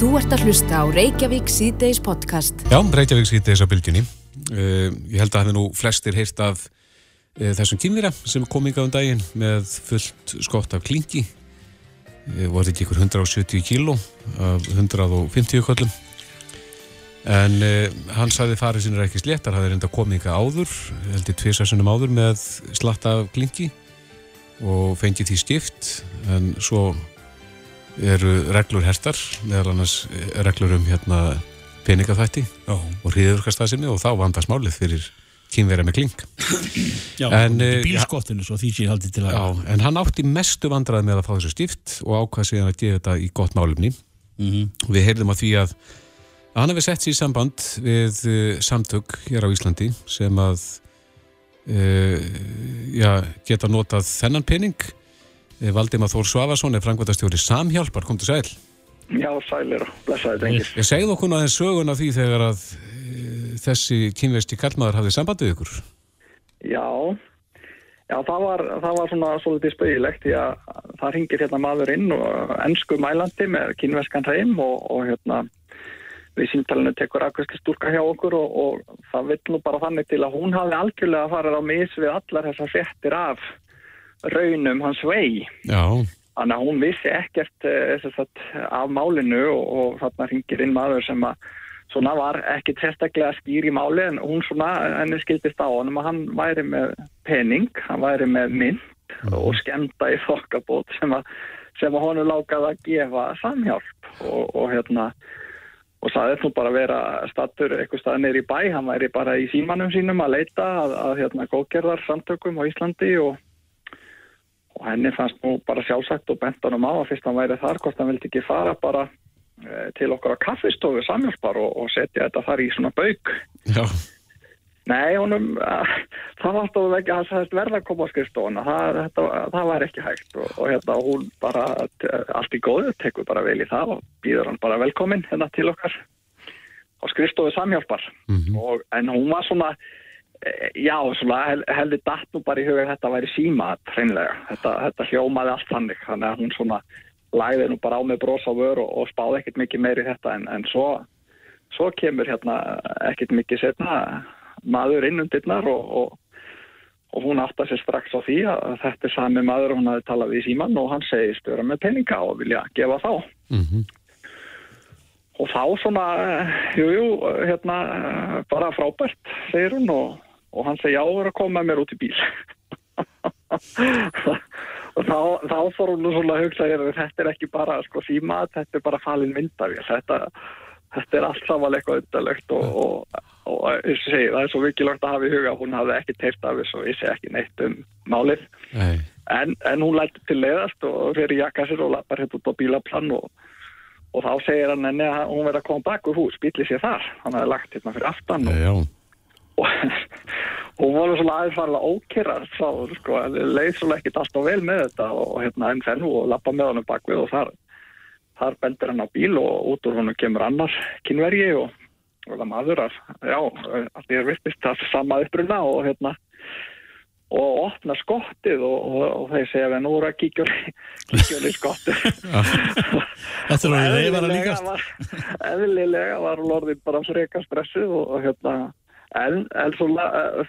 Þú ert að hlusta á Reykjavík síðdeis podcast. Já, Reykjavík síðdeis á bylginni. Uh, ég held að hefði nú flestir heyrt af uh, þessum kynvira sem kom yngar um daginn með fullt skott af klingi. Uh, voru ekki ykkur 170 kíló af 150 kollum. En hann sagði farið sinni ekki sléttar, það er enda komið yngar áður, held ég tviðsessunum áður með slatta af klingi og fengið því stift, en svo eru reglur hertar, meðal annars reglur um hérna peningaþætti Já. og hriðurkastasimi og þá vandast málið fyrir kynverja með kling. Já, en, bílskottinu svo því sé haldið til að... Já, en hann átti mestu vandraði með að fá þessu stift og ákvað síðan að gefa þetta í gott málumni. Mm -hmm. Við heyrðum að því að hann hefði sett sér í samband við uh, samtök hér á Íslandi sem að uh, já, geta notað þennan pening Eh, Valdimar Þór Svavarsson er frangvæntastjóri Samhjálpar, kom til sæl. Já, sælir og blessaði tengir. Ég segði okkur aðeins sögun af því þegar að e, þessi kynveisti kallmaður hafði sambandið ykkur. Já, já það, var, það var svona svolítið spauðilegt því að það ringir hérna maður inn og ennsku mælandi með kynveiskan hreim og, og hérna við síntalinu tekur aðkvæmst stúrka hjá okkur og, og það vill nú bara þannig til að hún hafi algjörlega farið á mis við allar þessar fettir af raunum hans vei. Já. Þannig að hún vissi ekkert uh, sagt, af málinu og, og þarna ringir inn maður sem að svona var ekki sérstaklega skýr í máli en hún svona henni skildist á hann að hann væri með pening, hann væri með mynd mm. og skemta í þokkabót sem að, sem að honu lákaði að gefa samhjálp og, og hérna og það er nú bara að vera statur eitthvað staðir neyri bæ, hann væri bara í símanum sínum að leita að, að hérna góðgerðar samtökum á Íslandi og og henni fannst nú bara sjálfsagt og bent hann um á að fyrst hann væri þar hvort hann vildi ekki fara bara e, til okkar á kaffistofu samjálpar og, og setja þetta þar í svona bauk. Já. Nei, honum, að, það var alltaf ekki að það verða að koma á skrifstofuna það, þetta, það var ekki hægt og, og hérna hún bara allt í góðu, tekur bara vel í það og býður hann bara velkomin hérna til okkar á skrifstofu samjálpar mm -hmm. og, en hún var svona Eh, já, svona heldur datt nú bara í huga að þetta væri síma hreinlega. Þetta, þetta hljómaði allt hannig, þannig að hún svona læði nú bara á með brosa vör og, og spáði ekkert mikið meir í þetta en, en svo, svo kemur hérna ekkert mikið setna maður innundirnar og, og, og hún aftar sér strax á því að þetta er sami maður hún hafi talað við síman og hann segi störa með peninga og vilja gefa þá. Mm -hmm. Og þá svona, jújú, jú, hérna bara frábært, segir hún og og hann segi er að koma mér út í bíl. Og þá, þá fór hún svona að hugsa að þetta er ekki bara sko síma, þetta er bara falin myndavél. Þetta, þetta er allt saman eitthvað undalegt og, og, og, og segi, það er svo vikilvægt að hafa í huga hún hafði ekki teirt af þessu og vissi ekki neitt um málið. En, en hún lætti til leiðast og fyrir jakka sér og lappar hérna út á bílaplan og þá segir hann enni að hún verði að koma bak úr hús, bíli sér þar. Hann hafði lagt hérna fyrir aftan og og hún var svona aðeins farlega ókyrrar þá sko, leið svona ekkit alltaf vel með þetta og hérna enn fennu og lappa með honum bakvið og þar, þar bendur hann á bíl og út úr honum kemur annar kynvergi og, og það maður að já, allir er vistist það sama uppruna og hérna og opna skottið og, og, og þeir segja við nú er að kíkja í skottið. Þetta er alveg reyfara líkast. Eðlilega var Lorðin bara freka stressuð og hérna en, en svo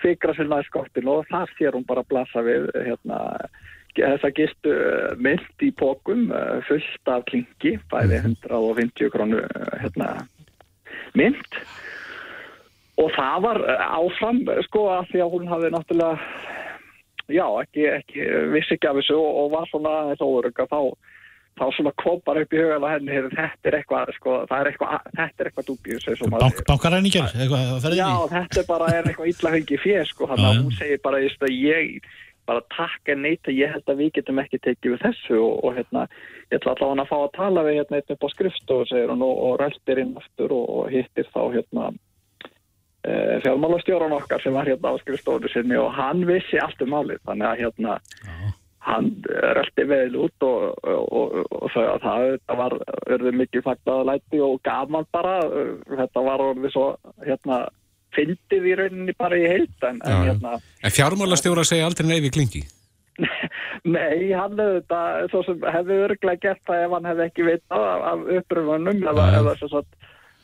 fikra sér næst skottin og þar sér hún bara blassa við hérna, þess að gistu eh, mynd í pókum eh, fullt af klingi, bæði 150 mhm. krónu eh, hérna, mynd og það var áfram sko að því að hún hafi náttúrulega já, ekki, ekki vissi ekki af þessu og, og var svona þess að óörugga þá þá svona kvopar upp í hugan að henni þetta er eitthvað, sko, er eitthvað þetta er eitthvað dúbjus Bank, Bankaræningar? Já, þetta er bara er eitthvað illa hengi fér sko, þannig að hún segir bara ég bara takk en neyta, ég held að við getum ekki tekið við þessu og, og hérna, ég ætla allavega að fá að tala við hérna eitthvað på skrifstofu, segir hún og, og röltir inn aftur og, og hittir þá hérna e, fjármálastjóran okkar sem var hérna á skrifstofu sinni og hann vissi allt um álið, þannig að hérna Já hann röldi vel út og, og, og það, það var örðið mikið fagnaðalæti og gaman bara. Þetta var orðið svo hérna fyndið í rauninni bara í heilt en, en, hérna, en fjármálastjóra segja aldrei neyfi klingi? Nei, hann hefði þetta, hefði örglega gert það ef hann hefði ekki vitað af, af uppröfunum eða, eða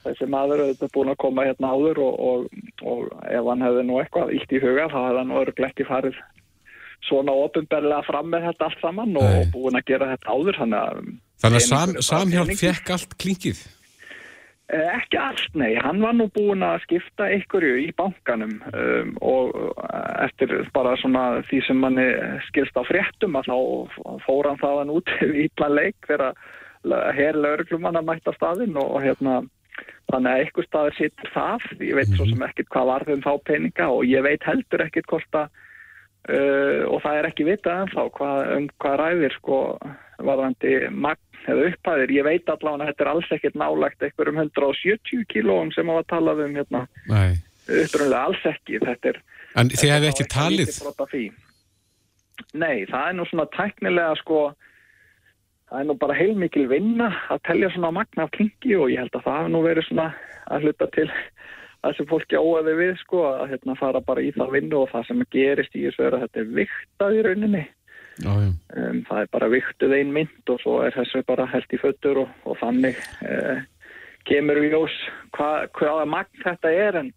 þessi maður hefði búin að koma hérna áður og, og, og ef hann hefði nú eitthvað ítt í huga þá hefði hann örglega ekki farið svona ofinberlega fram með þetta allt saman og, Nei. og búin að gera þetta áður þannig að sam, samhjálp fekk allt klingið. Eh, Ekki allt, nei. Hann var nú búinn að skipta einhverju í bankanum um, og eh, eftir bara svona því sem manni skilst á fréttum að þá fór hann þaðan út við ítlan leik þegar hér lauruglumann að mæta staðinn og, og hérna þannig að einhver staður sittur það. Ég veit svo sem ekkert hvað var þeim þá peninga og ég veit heldur ekkert hvort að uh, og það er ekki vitað ennþá hvað, um hvað ræðir sko varðandi magn eða upphæðir. Ég veit allavega að þetta er alls ekkert nálagt einhverjum 170 kílóum sem hafa talað um hérna Nei. upprunlega alls ekki. Þetta er En þið hefði ekki talið. Nei, það er nú svona tæknilega sko, það er nú bara heilmikil vinna að telja svona magna af klingi og ég held að það hafi nú verið svona að hluta til það sem fólki óaði við sko, að hérna fara bara í það vinnu og það sem gerist í þessu er að þetta er viktað í rauninni. já, já, Um, það er bara viktuð ein mynd og svo er þessu bara held í föttur og, og þannig uh, kemur við ljós hva, hvaða magn þetta er en,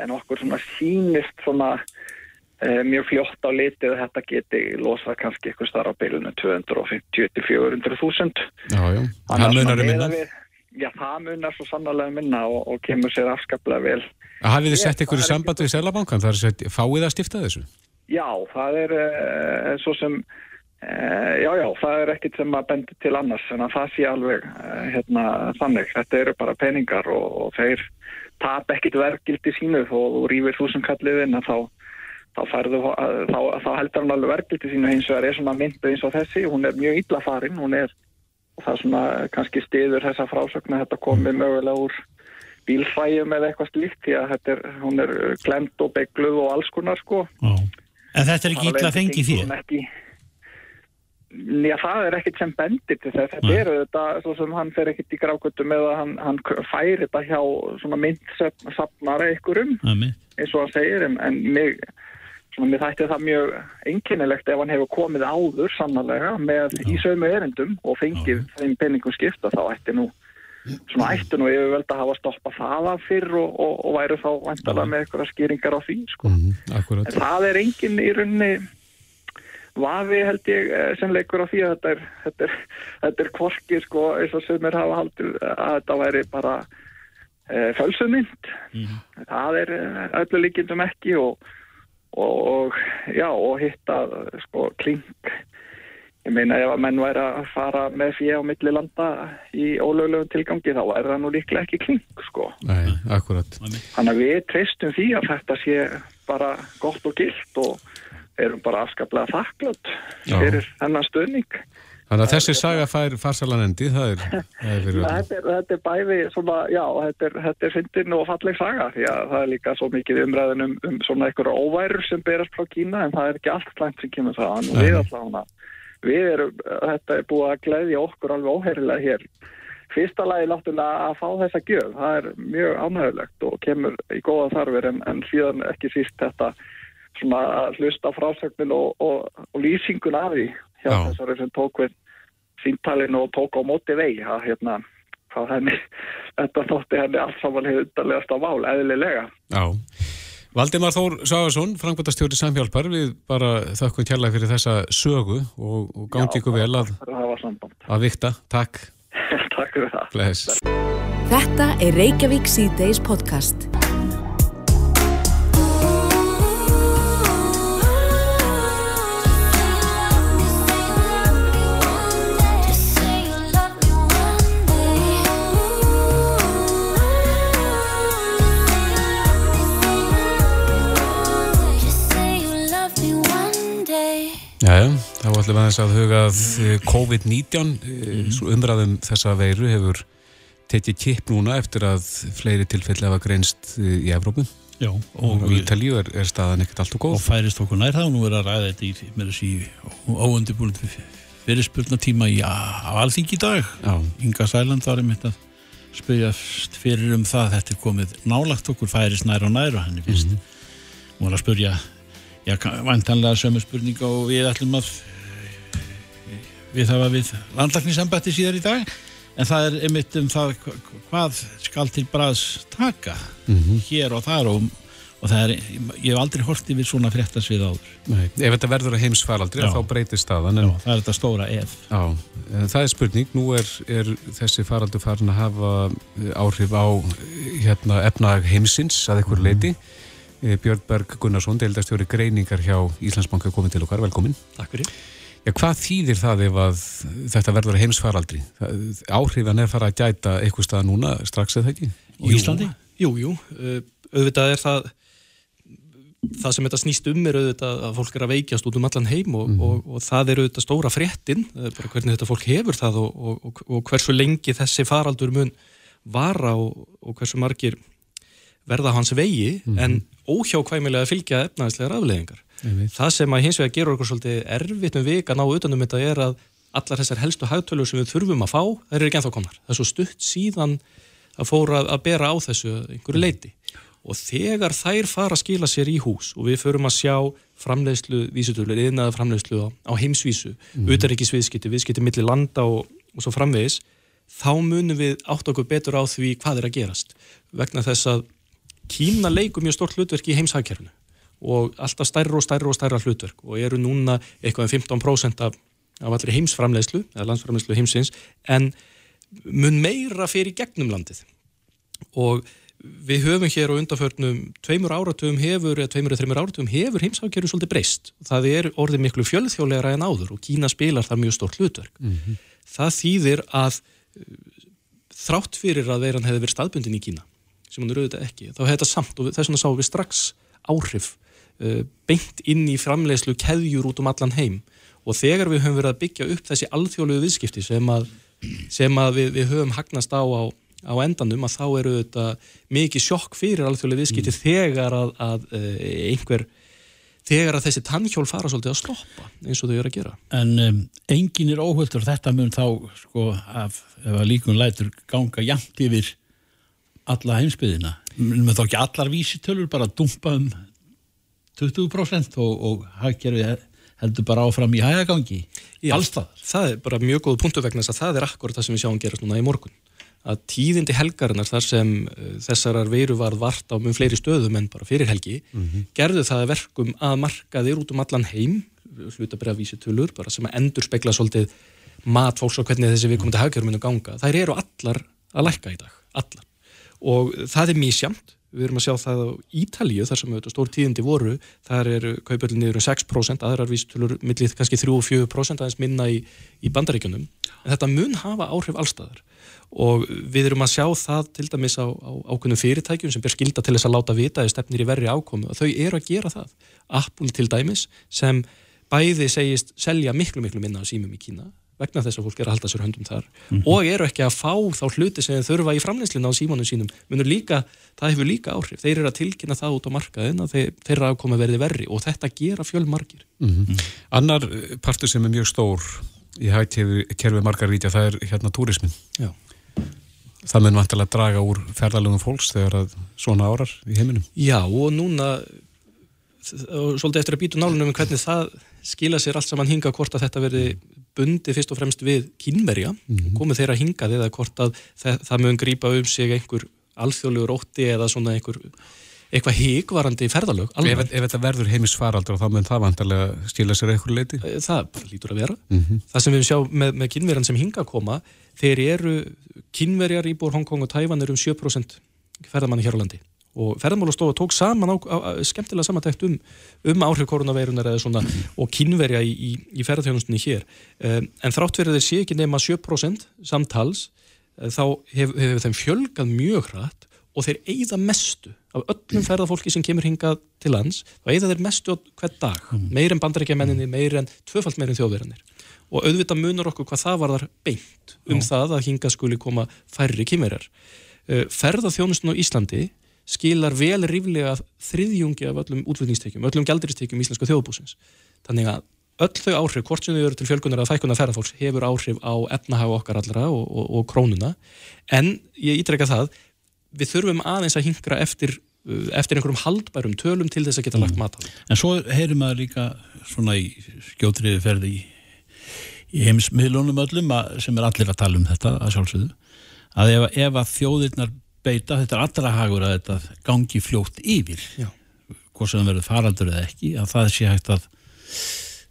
en okkur svona sýnist svona uh, mjög fljótt á litið að þetta geti losað kannski eitthvað starf á bylunu 250-400 þúsund. já, já. Hann munar um minna. Já, það munar svo sannarlega minna og, og kemur sér afskaplega vel. Hafið þið sett er samband við Selabankan? Það er sett, fáið að stifta þessu? Já, það er uh, svo sem, uh, já, já, það er ekkit sem að bendi til annars en að það sé alveg uh, hérna þannig. Þetta eru bara peningar og, og þeir tap ekkit verkgildi sínu og þú rýfir þúsund kalliðin að þá, þá, færðu, þá, þá heldur hann alveg verkgildi sínu hins vegar er svona myndu eins og þessi. Hún er mjög illa farin, hún er, það svona kannski stiður þessa frásögn að þetta komi mögulega úr bílfæjum eða eitthvað slíkt því að þetta er, hún er klemt og begluð og alls konar sko. Já. En þetta er ekki illa fengið Ekki, já, það er ekkit sem bendir til þess. Þetta eru þetta, svo sem hann fer ekkit í grákutum eða hann, hann færi þetta hjá svona myndsafnara einhverjum, Amen. eins og hann segir, en, en mig, svona, mér þætti það mjög einkennilegt ef hann hefur komið áður sannarlega með í sömu erindum og fengið þeim penningum skipta, þá ætti nú svona ætti nú yfirvöld að hafa stoppað það af fyrr og, og, og væru þá vantalega með eitthvað skýringar á því, sko. Mm. En það er enginn í rauninni vafi held ég eh, sem leikur á því að þetta er, þetta er, þetta er kvorki sko eins og sem er hafa haldið að þetta væri bara e, fölsumynd. Það er eh, öllu líkindum ekki og, og, og já og hitta sko kling. Ég meina ef að menn væri að fara með fyrir á milli landa í ólöglegum tilgangi þá er það nú líklega ekki kling sko. Nei, akkurat. Þannig að við treystum því að þetta sé bara gott og gilt og erum bara afskaplega þakklátt fyrir þennan stöðning. Þannig að þessi saga fær farsalan endi, það er, er fyrir öllum. Þetta er, þetta er bæði svona, já, þetta er, þetta er fyndin og falleg saga því að það er líka svo mikið umræðin um, um svona einhverja óværur sem berast frá Kína en það er ekki allt slæmt sem kemur það. En Nei. við alltaf við erum, þetta er búið að gleðja okkur alveg óheirilega hér. Fyrsta lagi náttúrulega að fá þessa gjöf, það er mjög ánægulegt og kemur í góða þarfir en, en síðan ekki síst þetta svona að hlusta á frásögnin og, og, og lýsingun af því hjá Já. þessari sem tók við síntalinn og tók á móti vegi að hérna, hvað henni, þetta þótti henni allt saman hefur undarlegast á mál, eðlilega. Já. Valdimar Þór Sáðarsson, frangvöldastjóri samhjálpar, við bara þökkum kjærlega fyrir þessa sögu og, og gangi ykkur vel að, að vikta. Takk. Takk fyrir það. Bless. Þetta er Reykjavík C-Days podcast. Jæja, þá ætlum við aðeins að huga að eh, COVID-19, mm. umræðum þessa veiru hefur tekið kipp núna eftir að fleiri tilfelli hafa greinst eh, í Evrópu. Já, og og, í Ítalíu er, er staðan ekkert allt og og góð. færist okkur nær og nú er að ræða þetta í með þessi óundibúin fyrirspurnatíma í alþingi dag. Já, Inga Sæland var einmitt að spyrjast fyrir um það. Þetta er komið nálagt okkur færist nær og nær og henni finnst hún var að spurja já, væntanlega sömu spurninga og við ætlum að við var við landlæknisembætti síðar í dag en það er einmitt um það hva- hvað skal til bræðs taka hér og þar og, og það er, ég hef aldrei hort yfir svona fréttasvið áður Nei. Ef þetta verður að heimsfaraldri þá breytir staðan en Já, það er þetta stóra ef Já, það er spurning. Nú er, er þessi faraldur farin að hafa eh, áhrif á eh, hérna, efnag heimsins að einhver leiti. Mm. Björn Berg Gunnarsson, deildastjóri greiningar hjá Íslandsbanka komin til okkar, velkomin. Takk fyrir. Já, hvað þýðir það ef að þetta verður heimsfaraldri? Áhrifan er fara að gæta eitthvað stað núna strax eða ekki? Á Íslandi? Jú, jú, uh, auðvitað er það það sem þetta snýst um er auðvitað að fólk er að veikjast út um allan heim og, og, og það er auðvitað stóra fréttin eh, bara hvernig þetta fólk hefur það og, og, og hversu lengi þessi faraldur mun vara og hversu margir verða hans vegi en óhjákvæmilega fylgja efnaðislegar. Einmitt. Það sem að hins vegar gerur okkur svolítið erfitt um vik að ná utanum þetta er að allar þessar helstu hagtölur sem við þurfum að fá, þær eru ekki ennþá komnar. Það er svo stutt síðan að fóra að bera á þessu einhverju leiti. Og þegar þær fara að skila sér í hús og við förum að sjá framleiðslu vísutölur, yðnaða framleiðslu á, á heimsvísu, mm. utaríkisviðskipti, viðskipti milli landa og, og svo framvegis, þá munum við átt okkur betur á því hvað er að gerast. Vegna þess að Kína leikur mjög stort hlutverk í heimshagkerfinu og alltaf stærra og stærra og stærra hlutverk og eru núna eitthvað um 15% af, af allri heimsframleiðslu eða landsframleiðslu heimsins en mun meira fyrir gegnum landið. Og við höfum hér á undanförnum tveimur áratugum hefur, eða tveimur eða þreimur áratugum hefur heimshagkerfinu svolítið breyst. Það er orðið miklu fjölþjóðlegra en áður og Kína spilar það mjög stort hlutverk. Það þýðir að uh, þrátt fyrir að veiran hefði verið staðbundin í Kína sem hún eru auðvitað ekki, þá hefði þetta samt og þess vegna sáum við strax áhrif uh, beint inn í framleiðslu keðjur út um allan heim. Og þegar við höfum verið að byggja upp þessi alþjóðlegu viðskipti sem að, sem að við, við höfum hagnast á, á á endanum að þá eru þetta mikið sjokk fyrir alþjóðlegu viðskipti þegar að, að uh, einhver þegar að þessi tannhjól fara svolítið að stoppa eins og þau eru að gera. En um, engin er óhöldur þetta mun þá sko af, ef að líkun lætur ganga jæmt yfir alla heimsbyðina mun þá ekki allar vísitölur bara dumpa um 20% og, og hagkerfi heldur bara áfram í hægagangi? Já, allstaðar það er bara mjög góð punktu vegna þess að það er akkurat það sem við sjáum gerast núna í morgun. Að tíðindi helgarinnar þar sem uh, þessarar veiru var vart á mjög fleiri stöðum en bara fyrir helgi gerðu það að verkum að markaðir út um allan heim hlutabriða vísitölur bara sem endur spekla svolítið mat fólks og hvernig þessi viðkomandi hagkerfi munu ganga þær eru allar að lækka í dag allar og það er mísjamt við erum að sjá það á Ítalíu þar sem stór tíðindi voru. Þar eru kaupöldin niður um 6% aðrar vísitölur millið kannski 3-4% aðeins minna í, í bandaríkjunum. En þetta mun hafa áhrif allstaðar og við erum að sjá það til dæmis á, á ákveðnum fyrirtækjum sem ber skilda til þess að láta vita eða stefnir í verri ákomu og þau eru að gera það. Apple til dæmis sem bæði segist selja miklu miklu minna á símum í Kína vegna þess að fólk er að halda sér höndum þar og eru ekki að fá þá hluti sem þurfa í framleyslinu á símanum sínum munur líka, það hefur líka áhrif þeir eru að tilkynna það út á markaðin að þeir, þeirra ákoma verði verri og þetta gera fjölmargir Annar eh, partur sem er mjög stór í hagkerfi margar ríkja, það er hérna túrismin. Já. Það mun vantilega draga úr ferðalögum fólks þegar að svona árar í heiminum. Já og núna og svolítið eftir að býtu nálunum um hvernig það skila sér allt saman hinga hvort að þetta verði bundi fyrst og fremst við kínverja. Og komið þeirra hingað eða hvort að það, það mun grípa um sig einhver alþjóðlegur ótti eða svona einhver eitthvað híkvarandi ferðalög Ef, almennt. ef þetta verður heimisfaraldur þá mun það vantilega stila sér eitthvað leiti. Eh, það lítur að vera. Það sem við sjá með, með kynverjan sem hinga koma þeir eru kynverjar íbúr Hongkong og Tævan eru um 7% ferðamanni hér á landi og ferðamálastofa tók saman á, á, á, skemmtilega samantækt um, um áhrif koronaveirunar eða svona og kynverja í, í, í ferðarþjónustunni hér. Um, en þrátt verið þeir sé ekki nema 7% samtals eh, þá hefur hef þeim fjölgað mjög hratt og þeir eigða mestu af öllum ferðarfólki sem kemur hingað til lands þá eigða þeir mestu á hvern dag. Meir en bandarækja menninni, meir en tvöfalt meir en þjóðverðinir og auðvitað munar okkur hvað það var þar beint um það að hingað skuli koma færri kymverjar ferðarþjónustun á Íslandi skilar vel ríflega þriðjungi af öllum útflutningstekjum, öllum gælduristekjum íslenska þjóðbúsins. Þannig að öll þau áhrif, hvort sem þau eru til fjölkunar að fækunar ferðarfólks, hefur áhrif á efnahag okkar allra og, og, og krónuna. En ég ítreka það, við þurfum aðeins að hingra eftir, uh, eftir einhverjum haldbærum tölum til þess að geta lagt mat á það. En svo heyrir maður líka svona í skjótriði ferði í, í heimsmiðlunum öllum að, sem er allir að tala um þetta að sjálfsögðu að ef, ef að þjóðirnar beita, þetta er allra hagur að þetta gangi fljótt yfir. Hvort sem það verður faraldur eða ekki að það sé hægt að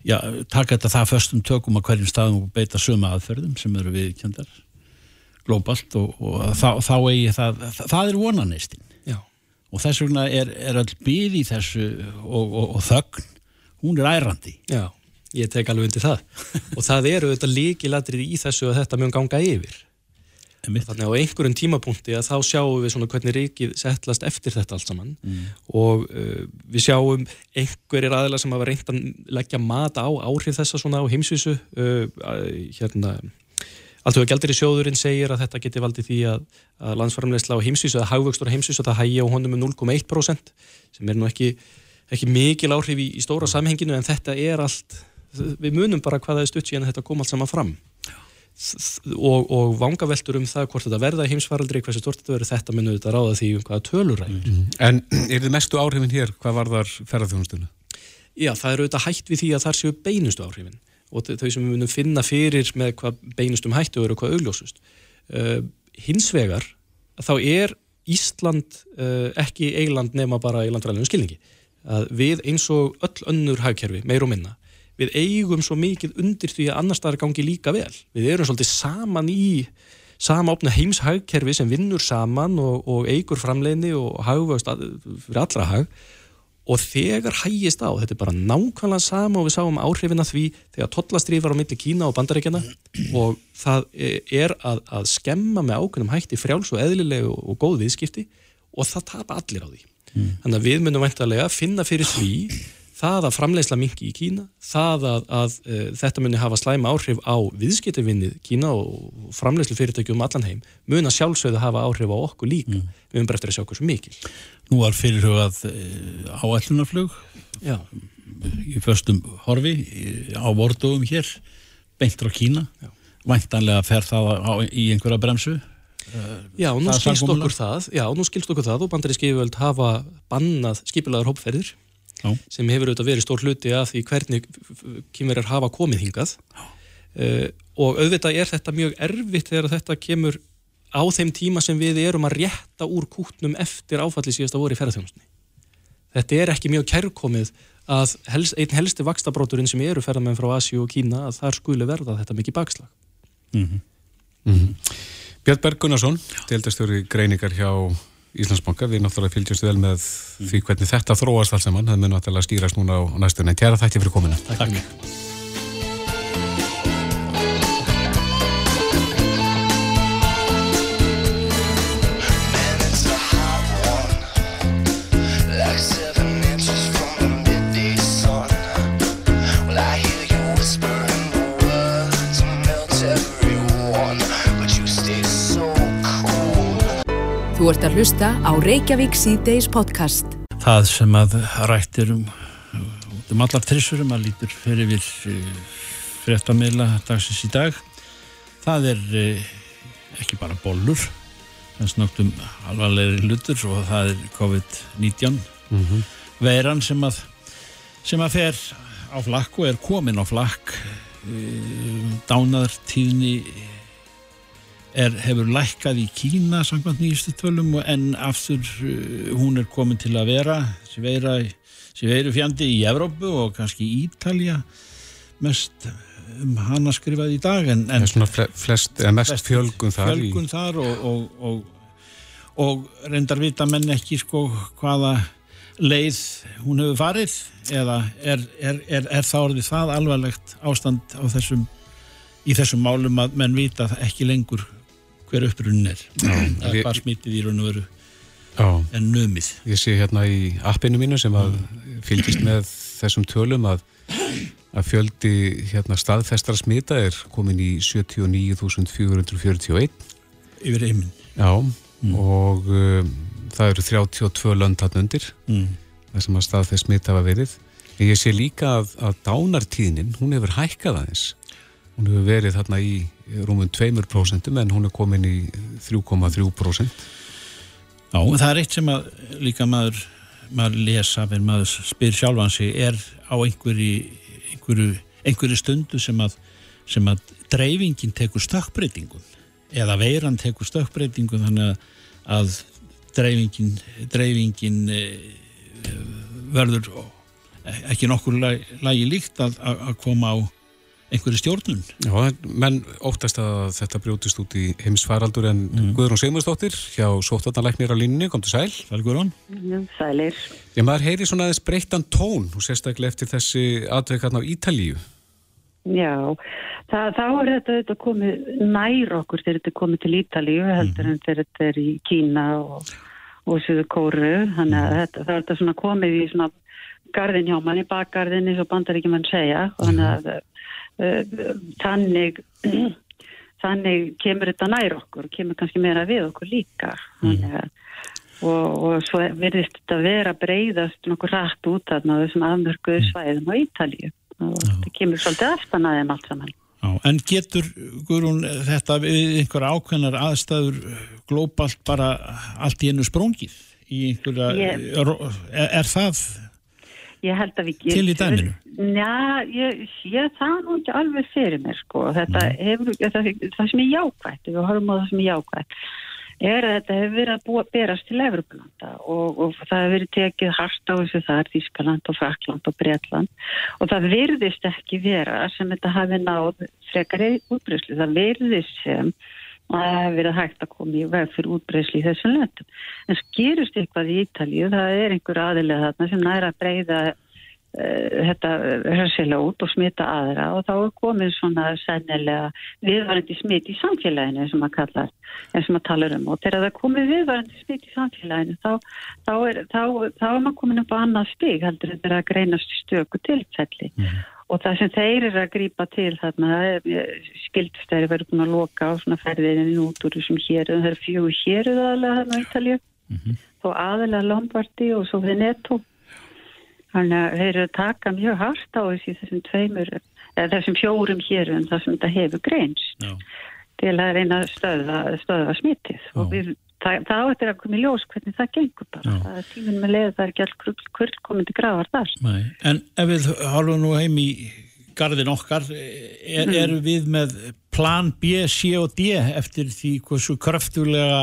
já, taka þetta það föstum tökum á hverjum staðum og beita söma aðferðum sem eru viðkjöndar glóbalt og, og þá, þá eigi það, það, er vonaneistin. Já. og þess vegna er, er all byð í þessu og, og, og þögn, hún er ærandi. Já, ég tek alveg undir það. Og það eru þetta líkilatrið í þessu að þetta mun ganga yfir. Þannig að á einhverjum tímapunkti að þá sjáum við svona hvernig ríkið settlast eftir þetta allt saman. Og uh, við sjáum einhverjir aðeila sem hafa reynt að leggja mat á áhrif þessa svona á heimsvísu. Uh, hérna Alltaf að gældir í sjóðurinn segir að þetta geti valdið því að, að landsframleysla á heimsvísu eða hagvöxtur á heimsvísu það hægja á honum um 0,1% sem er nú ekki, ekki mikil áhrif í, í stóra samhenginu en þetta er allt við munum bara hvað það er stutt síðan að þetta kom allt saman fram og, og vangaveltur um það hvort þetta verða í heimsfaraldri, hversu stort þetta verður þetta munum þetta ráða því um hvaða töluræður En er þið mestu áhrifin hér, hvað var þar ferðarþjónustuna? Já, það er auðvitað hætt við því að þar séu beinustu áhrifin og þau sem við munum finna fyrir með hvað beinustum hættu eru og hvað augljósust. Uh, hins vegar, þá er Ísland uh, ekki eiland nema bara í landræðinu skilningi. Að við eins og öll önnur hagkerfi, meir og minna, við eigum svo mikið undir því að annars staðar gangi líka vel. Við erum svolítið saman í sama opna heimshagkerfi sem vinnur saman og, og eigur framleiðni og hagvöxt að- fyrir allra hag og þegar hægist á, þetta er bara nákvæmlega sama og við sáum áhrifin að því þegar tollastrýf var á milli Kína og Bandaríkjana og það er að, að skemma með ákveðnum hætti frjáls og eðlilegu og góð viðskipti og það tapa allir á því. Þannig að við munum væntalega finna fyrir því það að framleiðsla minki í Kína, það að, að e, þetta muni hafa slæma áhrif á viðskiptavinnið Kína og framleiðslu fyrirtækjum um allan heim, mun að sjálfsögðu hafa áhrif á okkur líka. Við höfum bara eftir að sjá hversu mikil. Nú var fyrirhugað áætlunarflug Já. í föstum horfi í- á vordugum hér beint frá Kína Já. væntanlega fer það á, í einhverja bremsu Já, nú skilst okkur það, já, nú skilst okkur það og bandaríski yfirvöld hafa bannað skipilagar hópferðir Já. sem hefur auðvitað verið stór hluti af því hvernig kýmverjar hafa komið hingað uh, og auðvitað er þetta mjög erfitt þegar þetta kemur á þeim tíma sem við erum að rétta úr kútnum eftir áfalli síðasta voru í ferðarþjónusni. Þetta er ekki mjög kærkomið að helst, einn helsti vakstabróturinn sem eru ferðarmenn frá Asíu og Kína að þar skuli verða þetta mikið bakslag. Björn Berg Gunnarsson, deildastjóri greiningar hjá Íslandsbanka, við náttúrulega fylgjast vel með því hvernig þetta þróast alls saman, það mun náttúrulega skýrast núna á næstunni. Kæra þætti fyrir komina. Takk. Takk. Þú ert að hlusta á Reykjavík C-Days podcast. það sem að rættir um, um allar trissurum að lítur fyrir við fréttamiðla dagsins í dag það er eh, ekki bara bollur það snögt um alvarlegri hlutur og það er COVID-19 veiran sem að sem að fer á flakk og er komin á flakk dánartíðni er, hefur lækkað í Kína samkvæmt nýjustu tölum en aftur uh, hún er komin til að vera sem veiru fjandi í Evrópu og kannski í Ítalja mest um hana skrifað í dag en, en flest, mest fjölgun þar fjölgun þar og, og, og, og reyndar vita menn ekki sko hvaða leið hún hefur farið eða er, er, er, er það orðið það alvarlegt ástand á þessum í þessum málum að menn vita ekki lengur hver upprunnin er. Að við- hvað smitið í raun og veru. Er numið. Ég sé hérna í appinu mínu sem að fylgist með þessum tölum að, að fjöldi hérna staðfestra smita er komin í 79.441 yfir heiminn. Já, og um, það eru 32 lönd hann undir. Mm. það sem að staðfest smita hafa verið. En ég sé líka að, að dánartíðnin hún hefur hækkað aðeins hún hefur verið þarna í rúmum 2% en hún er komin í 3,3% Já, það er eitt sem að líka maður, maður lesa en maður spyr sjálfan sig er á einhverju, einhverju, einhverju stundu sem að sem að dreifingin tekur stökkbreytingum eða veiran tekur stökkbreytingum þannig að, dreifingin, dreifingin e, verður ekki nokkur lagi, líkt að að koma á einhverju stjórnun. Já, en menn óttast að þetta brjótist út í heimsfaraldur en Guðrún Sigmundsdóttir hjá Sóttvarnalæknir á línunni, kom til sæl. Sæl Guðrún? Sælir. Já, maður heyri svona aðeins breyttan tón og sérstaklega eftir þessi aðveikarn á Ítalíu. Já, það, þá er þetta, þetta komið nær okkur þegar þetta komið til Ítalíu heldur en þegar þetta er í Kína og, og Suðu Kóru þannig að þetta, það er þetta svona komið í svona garðin hjá manni, bakgarðin eins og bandaríkjum mann segja og þannig að þannig þannig kemur þetta nær okkur kemur kannski meira við okkur líka. Að og, og svo verðist þetta vera breyðast nokkuð rætt út af þessum afmörkuðu svæðum á Ítalíu. Og þetta kemur svolítið aftan að þeim allt saman. Já, en getur, Guðrún, þetta við einhver ákveðnar aðstæður glóbalt bara allt í einu sprungið í einhverja, Ég- er, er það Ég held að við Til í dæminu? Já, ég sé það nú ekki alveg fyrir mér sko. Þetta hefur, það, það sem er jákvætt, ef við horfum á það sem er jákvætt, er að þetta hefur verið að búa, berast til Evropalanda og, og það hefur verið tekið hart á þessu þar, Þískaland og Frakland og Bretland og það virðist ekki vera sem þetta hafi náð frekari útbreyslu. Það virðist sem að það verið hægt að koma í veg fyrir útbreyslu í þessum löndum. En skýrust eitthvað í Ítalíu, það er einhver aðilega þarna sem næra að breyða uh, þetta hörsilega út og smita aðra og þá er komið svona sennilega viðvarandi smit í samfélaginu sem að kalla, en sem að tala um. Og þegar það komið viðvarandi smit í samfélaginu þá, þá, er, er maður komin upp á annað stig heldur þetta er að greinast stöku tilfelli og það sem þeir eru að grípa til þarna skildist þeir verið búin að loka á svona ferðinni út úr þessum héruðum, það eru fjögur héruð aðalega þarna á Ítalíu. Þó aðalega Lombardi og svo Veneto þannig að þeir eru að taka mjög hart á þessi þessum tveimur eða þessum fjórum héruðum þar sem þetta hefur greins Já. til að reyna að stöða, stöða smitið. Já. og við Það, það á eftir að koma í ljós hvernig það gengur bara. Já. Það er tíminn með leið, það er ekki alls kurl komandi grafar þar. Nei. En ef við hálfum nú heim í garðin okkar, er, Mm. erum við með plan B, C og D eftir því hversu kröftulega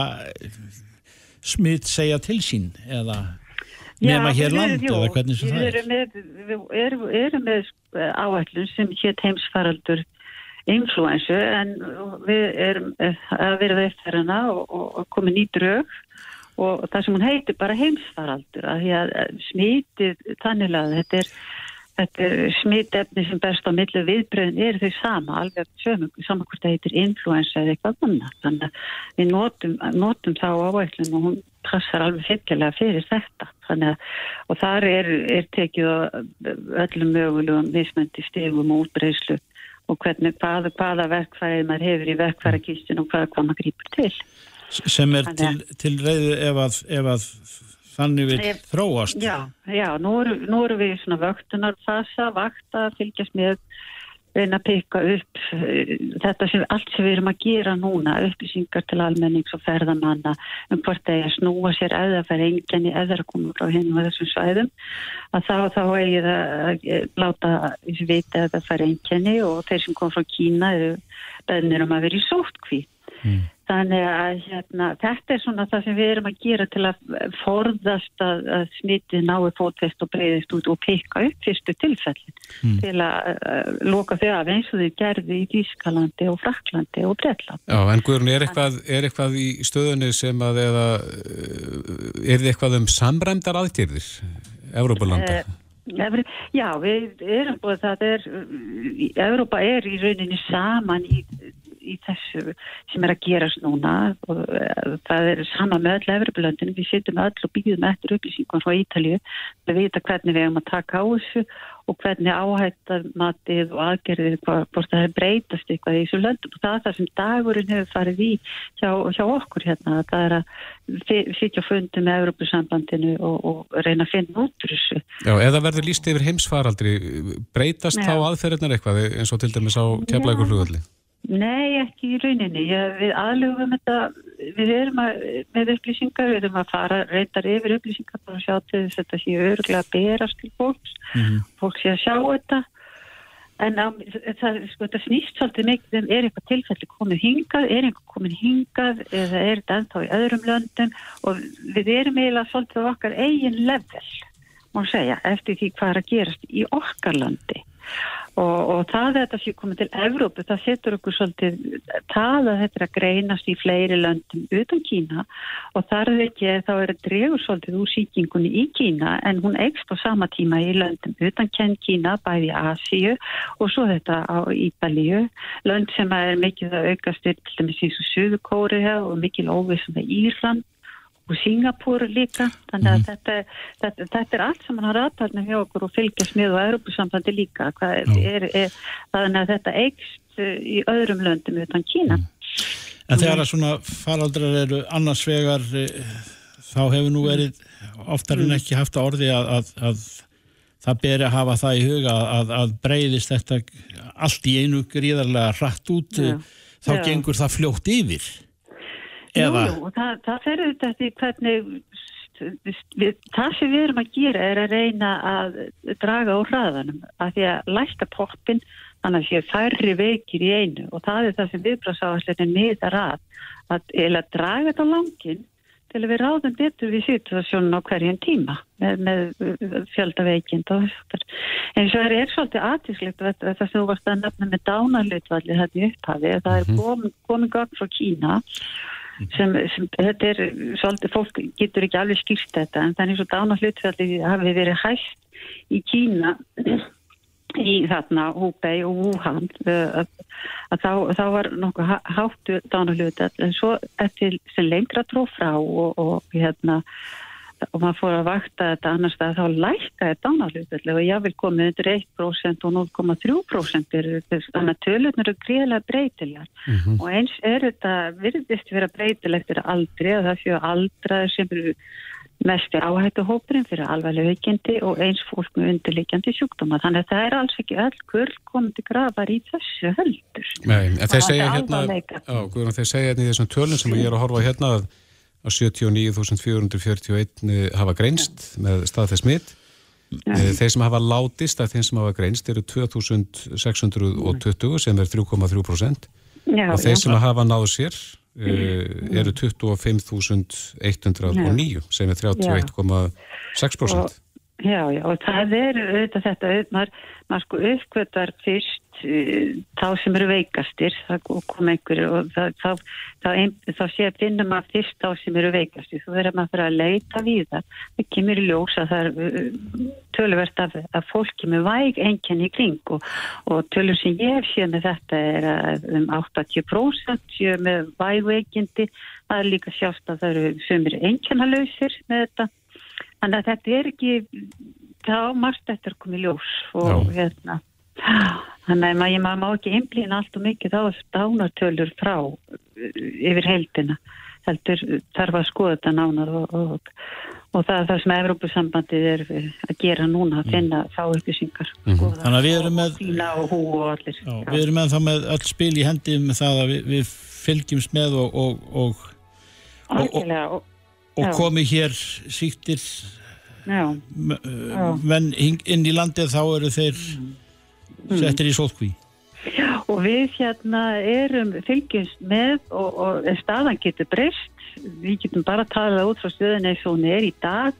smitt segja til sín eða nema hér land eða hvernig sem það er? erum með, við erum, með sko, áætlun sem hétt heimsfaraldur influensu en við erum eh, að vera eftir hana og, og, komið ný drög og það sem hún heitir bara heimsfaraldur að því að eh, smitið þannig að þetta er er smitefni sem berst á millu viðbröðin er þau sama, alveg sömum, sama hvort það heitir influensa eða eitthvað annað. Þannig að við notum, notum þá áætlun og hún passar alveg fyllilega fyrir þetta. Að, og þar er, er tekið öllum mögulegum mismöndi stegum og útbreyslu og hvernig, hvaða, hvaða verkfærið maður hefur í verkfærakistun og hvaða hvað maður grýpur til. sem er til, til reyðu ef að, ef að þannig vil Ef- þróast Já, já, nú erum nú erum við í svona vöktunarfasa, vakta, fylgjast með, reyna að peka upp eh, þetta sem, allt sem við erum að gera núna, upplýsingar til almennings og ferðamanna um hvort það er að snúa sér eða að fara enginni eða að koma frá hinn og þessum svæðum, að þá, þá eigið að eh, láta þessi vita að það fara enginni og þeir sem kom frá Kína eru beðnir um að vera í sótkví. Þannig að hérna, þetta er svona það sem við erum að gera til að forðast að, að smitið nái fótfest og breyðist út og peka upp fyrstu tilfellin til að uh, loka þau af eins og þau gerði í Þískalandi og Fraklandi og Bretland. Já, en Guðrún, er eitthvað, er eitthvað í stöðunni sem að eða uh, er þið eitthvað um samræmdar aðgerðir Európulanda? Eh, Evri, já, við erum búið það er, Európa er í rauninni saman í, í þessu sem er að gerast núna og eh, það er sama með öll Evropalöndin, við sittum öll og býðum eftir upplýsingum frá Ítalíu. Við vita hvernig við erum að taka á þessu og hvernig áhættar matið og aðgerðið, hvort það er breytast eitthvað í þessu löndum. Og það er það sem dagurinn hefur farið í hjá, hjá okkur hérna, það er að sitja fundi með Evropasambandinu og, og reyna að finna út úr þessu. Já, eða verður líst yfir heimsfaraldri, breytast Já. þá aðferðirnar eitthvað eins og til dæmis á flugöldi? Nei, ekki í rauninni. Ég, við aðlugum þetta, við erum að, með upplýsingar, við erum að fara reyndar yfir upplýsingar að sjá til þess að þetta sé örgulega að berast til fólks, fólk sé að sjá þetta. En á, það, sko, það snýst svolítið mikið um er eitthvað tilfelli komið hingað, er eitthvað komið hingað eða er þetta ennþá í öðrum löndum? Og við erum eiginlega svolítið á okkar eigin level, má segja, eftir því hvað er að gerast í okkar landi. Og, og það að þetta sé komið til Evrópu, það setur okkur svolítið það að þetta er að greinast í fleiri löndum utan Kína. Og þar er ekki, þá er að dregur svolítið úr síkingunni í Kína en hún eikst á sama tíma í löndum utan kenn Kína, bæði Asíu og svo þetta á Íbalíu lönd sem er mikið að aukast til dæmis eins og Suðukóriða og mikil óvissum með Írland og Singapúr líka. Þannig að þetta, þetta, þetta er allt sem hann har aðtalna hjá okkur og fylgjast með og Europasambandi líka. Er, er, er, þannig að þetta eikst uh, í öðrum löndum utan Kína. En þegar að svona faraldrar eru annars vegar eh, þá hefur nú verið oftar en ekki haft að orði að, að, að það beri að hafa það í huga að, að breyðist þetta allt í einu gríðarlega hratt út. Já. þá Já. gengur það fljótt yfir eða jú, og það, það fer auðvitað því hvernig við, það sem við erum að gera er að reyna að draga úr hraðanum að því að læsta poppin þannig að sé færri veikir í einu og það er það sem viðbráðsáðasleinin miðar að að, að draga þetta langin til að við ráðum betur við situasjónun á hverjum tíma með, með fjölda veikind og þess aftur. En svo er, svolítið aðtíslegt þetta það sem þú varst að nefna með dánarlutvalli þetta í upphafi, að það er komin, komin gagn frá Kína sem, sem þetta er svolítið, fólk getur ekki alveg skýrt þetta en þannig svo dánarlutvalli hafi verið hægt í Kína í þarna Húbei og Wuhan uh, að, að þá, þá var nokkuð há- háttu dánarlutat en svo eftir sem lengra tróð frá og, og hérna og maður fór að vakta þetta annars stað þá lækkaði dánarlutatlega og ég vil komið undir 1% og 0,3% eru þannig að tölurnar eru greiðlega breytilegar og eins er þetta virðist vera breytilegt fyrir aldri að það séu aldraðir sem eru mest áhættu hópurinn fyrir alvarlega veikindi og eins fólk með undirleikjandi sjúkdóma. Þannig að það er alls ekki öll kurl komið til grafar í þessu heldur. Nei, en þeir segja hérna, já, Guðrún, þeir segja hérna í þessum tölum sem ég er að horfa á hérna að að 79.441 hafa greinst með staðfess smitt. Eh, Þeir sem hafa látist af þeim sem hafa greinst eru 2620 sem er 3,3% Já, og þeir sem hafa náðu sér uh, eru 25.109 sem er 31,6%. Já, já, og það er auðvitað þetta, maður, maður sko uppkvötar fyrst þá sem eru veikastir, það kom einhverju og það, þá, þá, þá sé að finna maður fyrst þá sem eru veikastir, þú verður maður að leita við það, það kemur í ljós að það er uh, töluvert af, af fólki með væg einkenni í kring og, og tölur sem ég hef séð með þetta er að um 80% séu með væg veikindi, það er líka sjást að það eru sömur einkennalausir með þetta. Þannig að þetta er ekki, þá margt eftir að koma í ljós og Já. hérna, þannig að maður má ekki einblýna allt og mikið þá dánartölur frá uh, yfir heildina. Heldur þarf að skoða þetta nánar og, og, og það er það sem Evrópusambandið er að gera núna, að finna þá upplýsingar. skoða Þannig að við erum með- og. Já, við erum ennþá með öll spil í hendi með það að við, við fylgjumst með og, og, og, og- Algjörlega, og, og Já. komi hér síktir já, menn inn í landið þá eru þeir Mm. Settir í sótkví. og við hérna erum fylgjumst með og, og staðan getur breyst við getum bara talað út frá stöðun eins og hún er í dag.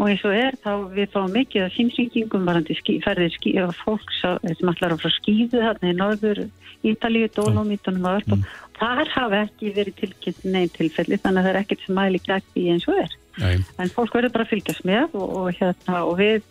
Og eins og er þá við fáum mikið af símsýkingum varandi skí, ferðir skí, af fólks á- sem allar á frá skíðu þarna í norður Ítalíu, Dólómítunum og öll og þar hafa ekki verið tilkynnt neinn tilfelli þannig að það er ekkert sem mæli því eins og er. Nei, en fólk verður bara að fylgjast með og, og, hérna, og við,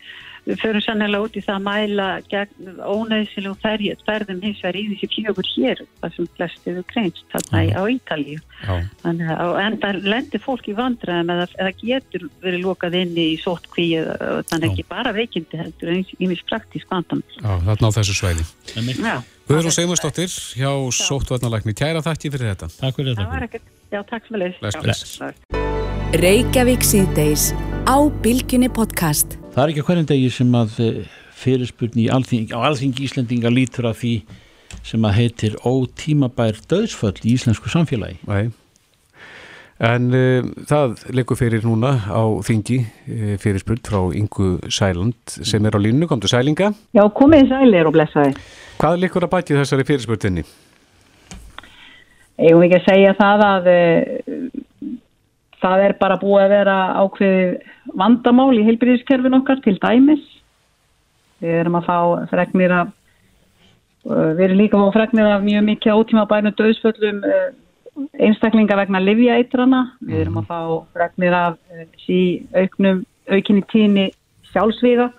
við förum sannlega út í það að mæla gegn ónæðsilegu ferð, ferðum hins vegar í þessi fjögur hér, það sem flest eru greinst þarna í- á Ítalíu. já, Þannig að og enda lendir fólk í vandræðum eða, eða getur verið lokað inni í sótkví og þannig ekki bara veikindi heldur en ímis praktísk vandam. já, þarna á þessu svæði. Já, Guðrún Seymursdóttir hjá Sóttvarnalækni, kæra þakki fyrir þetta. Takk fyrir þetta. já takk. Bless, bless. Reykjavík síðdeis á Bylgjunni podcast. Það er ekki hverjum degi sem að eh, fyrirspurn í alþing, á alþingi Íslendinga lítur að því sem að heitir ótímabær döðsföll í íslensku samfélagi. Nei. En uh, það leikur fyrir núna á þingi uh, fyrir spurt frá Ingu Sæland sem er á línu, komdu Sælinga. Já, komið í sælir og blessaði. Hvað leikur að bæti þessari fyrirspurtinni? Eigum við ekki að segja það að uh, það er bara búið að vera ákveðið vandamál í heilbyrðiskerfin okkar til dæmis. Við erum að fá fregnir af, uh, við erum líka að fá fregnir af mjög mikið ótíma bænum döðsföllum uh, einstaklinga vegna livjaeitrana. Við erum að fá fregnir af uh, sí auknum, aukinni tíni sjálfsvíða.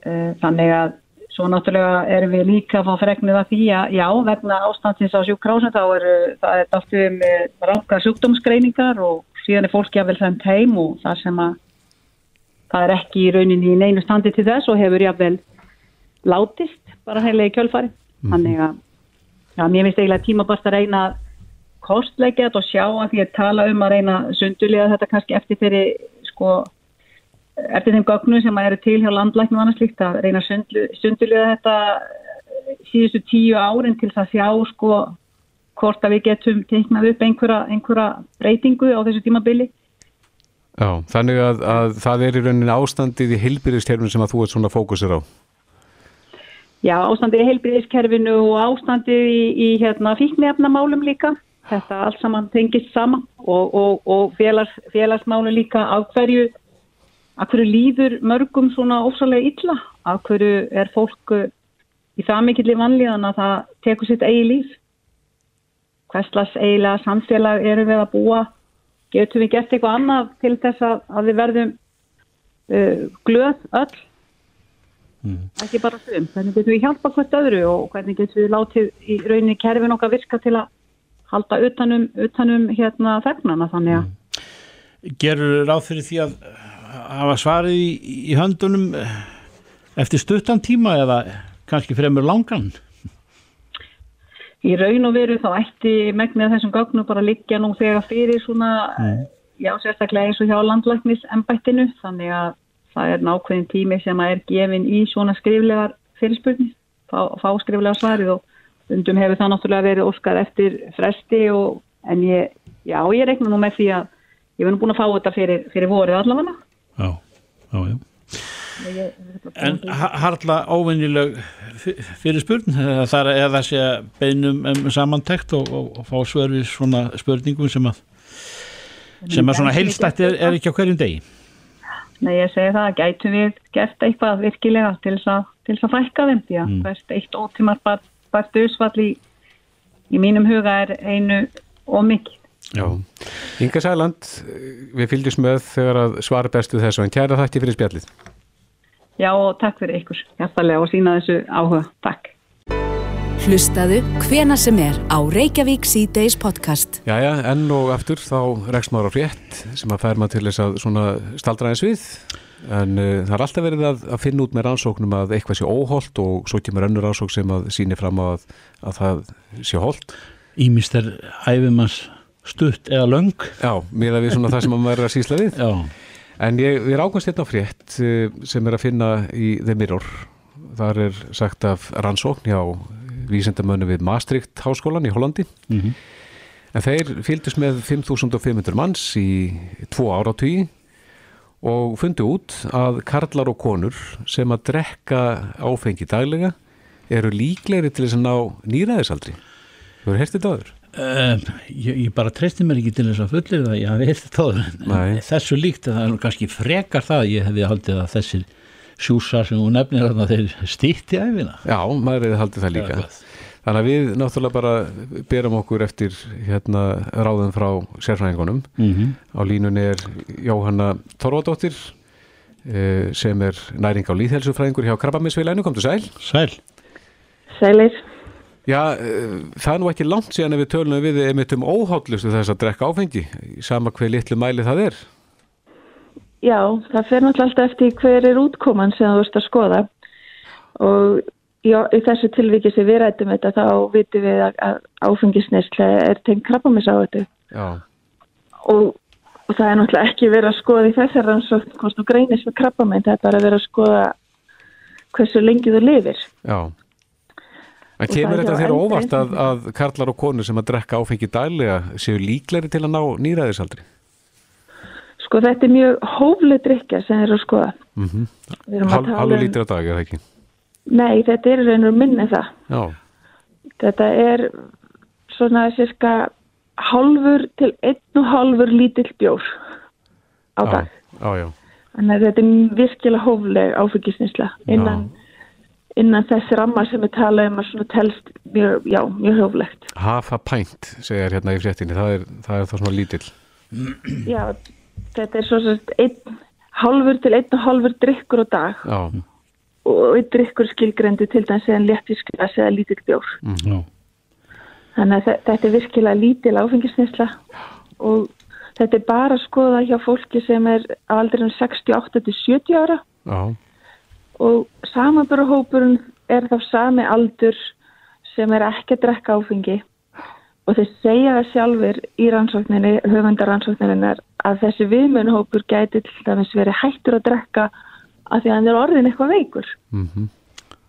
Uh, þannig að svo náttúrulega erum við líka að fá fregnir af því að já, vegna ástandsins á sjúkrásum þá er það allt með ranga sjúkdómsgreiningar og síðan er fólki að vel þeim heim og það sem að það er ekki í rauninni í neinu standi til þess og hefur jáfnvel látist bara heila í kjölfari. Þannig að já, mér finnst eiginlega tímabast að reyna að kostleggja þetta og sjá að því að tala um að reyna sundulega þetta kannski eftir þeirri sko eftir þeim gögnum sem eru til hjá landlæknum annars líkt að reyna að sundulega þetta síðustu tíu árin til þess að sjá sko hvort að við getum teiknað upp einhverja, einhverja breytingu á þessu tímabili. Já, þannig að, að það er í rauninni ástandið í heilbyrðistjærfinu sem að þú ert svona fókusir á. Já, ástandið í heilbyrðiskerfinu og ástandið í, í hérna, fíknefnamálum líka. Þetta allt saman tengist saman og, og, og félags, félagsmálu líka af hverju að hverju líður mörgum svona ósalega illa, að hverju er fólk uh, í það mikill í vanlíðan að það tekur sitt eigi líf. Hverslas eiginlega samfélag eru við að búa, getum við gert eitthvað annað til þess að, að við verðum uh, glöð öll, ekki bara þum. Hvernig getum við hjálpa hvert öðru og hvernig getum við látið í rauninni kerfin okkar virka til að halda utanum, utanum hérna þegnana þannig að Gerur ráð fyrir því að hafa svarið í, í höndunum eftir stuttan tíma eða kannski fremur langan? í raun og veru þá ætti megnið þessum gögnum bara liggja nú þegar fyrir svona, já sérstaklega eins og hjá landlæknis embættinu þannig að það er nákvæðin tími sem að er gefin í svona skriflegar fyrirspurni, fá, fá skriflegar svarið og undum hefur það náttúrulega verið óskar eftir fresti og en ég, já ég reikna nú með því að ég verður búin að fá þetta fyrir, fyrir vorið allavega. Já, já, já. Ég, En ha- harla óvenjuleg fyrir spurn það er eða sé að beinum um samantekt og, og, og fá svör við svona spurningum sem að sem að svona heilstætt er, er ekki á hverjum degi Nei, ég segi það, gætu við gert eitthvað virkilega til þess að, fækka þeim því að hvert eitt ótímar bara, döðsfall í, í mínum huga er einu og mikið. Já. Inga Sæland, við fylgjum með þegar að svara bestu þessu en kæra þakki fyrir spjallið. Já, og takk fyrir ykkur, hjartalega og sína þessu áhuga. Takk. Hlustaðu hvena sem er á Reykjavík C-Days podcast. Jæja, enn og aftur þá rekst maður á frétt sem að fær maður til þess að svona staldra eins við en uh, það er alltaf verið að, að finna út með rannsóknum að eitthvað sé óholt og svo kemur önnur rannsók sem að síni fram á að, að það sé holt. Ímist er æfumans stutt eða löng Já, miða við svona það sem maður er að sísla við. Já, En ég, við rákast hérna á frétt uh, sem er að finna í The Mirror. Þar er sagt af rannsókn hjá vísendamönu við Maastricht háskólan í Hollandi. Mhm. En þeir fylgdust með 5500 manns í tvo áratugi og fundu út að karlar og konur sem að drekka áfengi daglega eru líklegri til þess að ná nýraðisaldri. Þú hefur hertið áður? Um, ég, ég bara treysti mér ekki til þess að fullir það, ég heilt þetta þessu líkt að það er nú kannski frekar það ég hefði haldið að þessir sjúsar sem hún nefnir þarna þeir stýtti æfina Já, maður hefði haldið það líka. Þannig að við náttúrulega bara berum okkur eftir hérna ráðum frá sérfræðingunum. Mhm. Á línunni er Jóhanna Torfadóttir eh, sem er næring á líðhelsufræðingur hjá Krabbaminsfélaginu, komdu sæl. Sæl, Sælir. Já, eh, það er nú ekki langt síðan að við tölunum við einmitt um óhállustu þess að drekka áfengi, sama hver litlu mæli það er. Já, það fer náttúrulega alltaf eftir hver er útkoman sem þú ert að skoða. Og já, í þessu tilviki sem við rættum þetta þá vitum við að, áfengisneisla er tengt krabbamisáhættu Já, og, og það er náttúrulega ekki verið að skoða í þessar rannsókn hvort þú greinist með krabbamenn, þetta er að vera að skoða hversu lengi þú lifir. Já, En kemur það þetta þér óvart að, að karlar og konur sem að drekka áfengi daglega séu líklegri til að ná nýræðisaldri? Sko þetta er mjög hófleg drikja sem er að skoða. Mm -hmm. Að Hal, Halvu um- lítur á dag, eða ekki? Nei, þetta er reynur minni það. Já, Þetta er svona cirka hálfur til einn og hálfur lítill bjór á dag. já, já. Þannig að þetta er virkilega hófleg áfengisnisla innan, innan þessi ramma sem við tala um að svona telst mjög, já, mjög hóflegt. Hafa pænt, segir hérna í fréttinni, það er, það er þá svona lítill. Já, þetta er svo sem einn hálfur til einn og hálfur drikkur á dag Já, og einn drikkur skilgrendi til dæmis eða léttísklas eða lítill bjór. Já. Þannig að þe- þetta er virkilega lítil áfengisnisla og þetta er bara að skoða hjá fólki sem er á aldrinum 68 til 70 ára já, og samanbörahópurinn er þá sami aldur sem er ekki að drekka áfengi og þeir segja það sjálfur í rannsókninni, höfundarannsókninni að þessi viðmönahópur gæti til dæmis verið hættur að drekka af því að hann er orðin eitthvað veikur. mhm.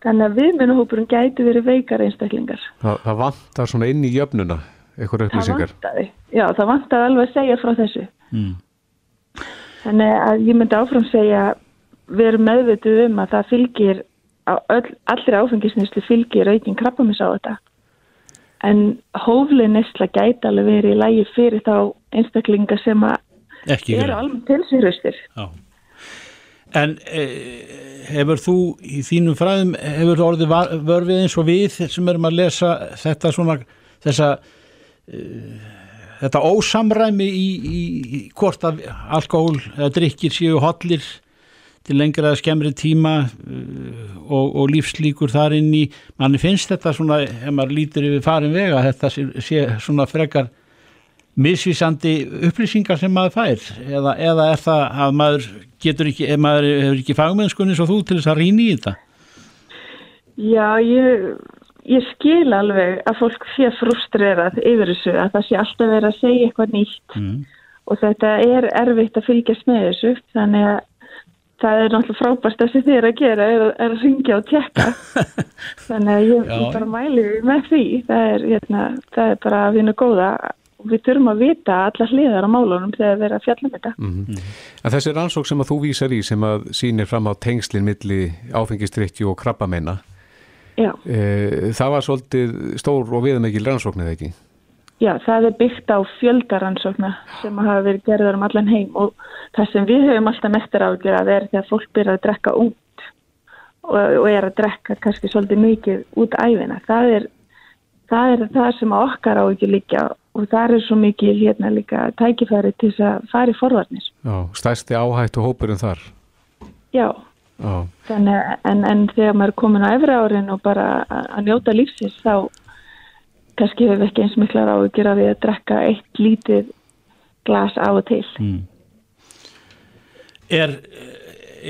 Þannig að viðmönahópurinn gæti verið veikar einstaklingar. Það, það vantar svona inn í jöfnuna, Það upplýsingar. vantaði. Já, það vantaði alveg að segja frá þessu. Mm. Þannig að ég myndi áfram segja við erum meðvituð um að það fylgir öll, allri áfengisnislu fylgir aukin krabbamins á þetta. En hófli nesla gæti alveg verið í lægi fyrir þá einstaklinga sem að eru alveg tilsýrustir. En e, hefur þú í þínum fræðum, hefur orðið var- vör við eins og við sem erum að lesa þetta svona, þessa e, þetta ósamræmi í, í, í hvort að alkohól eða drikkir séu hollir til lengra skemmri tíma uh, og, og lífslíkur þar inn í manni finnst þetta svona, ef maður lítur yfir farin vega, þetta sé, sé svona frekar misvísandi upplýsingar sem maður fær. Eða, eða er það að maður getur ekki, maður hefur ekki fagmennskunni svo þú til þess að rýna í þetta? Já, ég, ég skil alveg að fólk sé frustrerað yfir þessu að það sé alltaf verið að segja eitthvað nýtt. Mm. og þetta er erfitt að fylgjast með þessu þannig að það er náttúrulega frábært að þið er að gera er, að- er að ringja og tjekka þannig að ég, ég bara mæli með því það er, hérna, það er bara að vinna góða og við þurfum að vita allar hliðar á málunum þegar við erum að fjalla með þetta Mm. En þessi rannsók sem að þú vísar í sem að sýnir fram á tengslinn milli áfengistrykki og krabbameina Já. e, það var svolítið stór og viðmikil rannsókn eða ekki? Já, það er byggt á fjöldaransókna sem hafa verið gerðar um allan heim og það sem við höfum alltaf mestar ágjörað er þegar fólk byrjar að drekka út og, er að drekka kannski svolítið mikið út æfina. Það er það, er það sem okkar á ekki líka og það er svo mikið hérna líka tækifæri til þess að fara í forvarnir. Já, stærsti áhættu hópurinn þar. Já, Já, þannig en, en þegar maður er komin á efri árin og bara að njóta lífsins þá kannski hefur við ekki eins miklar áhyggjur af því að drekka eitt lítið glas á og til. Mm. Er eh,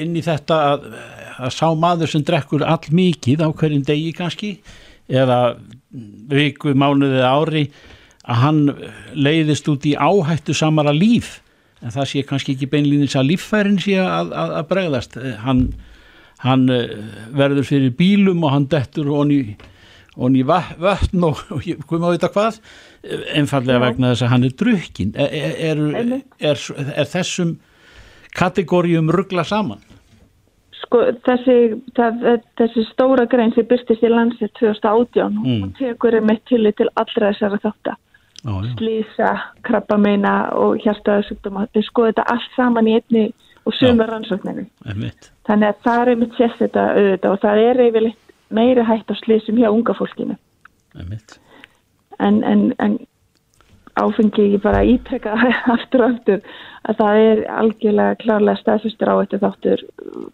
inn í þetta að, að sá maður sem drekkur all mikið á hverjum degi kannski eða viku, mánuði eða ári að hann leiðist út í áhættu samara líf en það sé kannski ekki beinlýnis að líffærin sé að, að, að bregðast hann, hann eh, verður fyrir bílum og hann dettur honni honni vötn og, og ég kom á þetta hvað einfallega vegna þess að hann er drukkin er, er, er, er, þessum kategórium ruggla saman Sko þessi, það, þessi stóra grein sem byrstist í landsið 2018 Mm. hún tekur einmitt tillit til allra þessara þáttar. Já, já. Slísa, krabbameina og hjartaðarsugdóma. Þau skoða þetta allt saman í einni og sömu rannsókninni. Einmitt. Þannig að það er einmitt sérst þetta auðvitað og það er yfirleitt meiri hætt á slísum hjá unga fólkinu. En, en, en áfengi ég bara ítrekka aftur og aftur að það er algjörlega klárlega staðfestur á þetta þáttur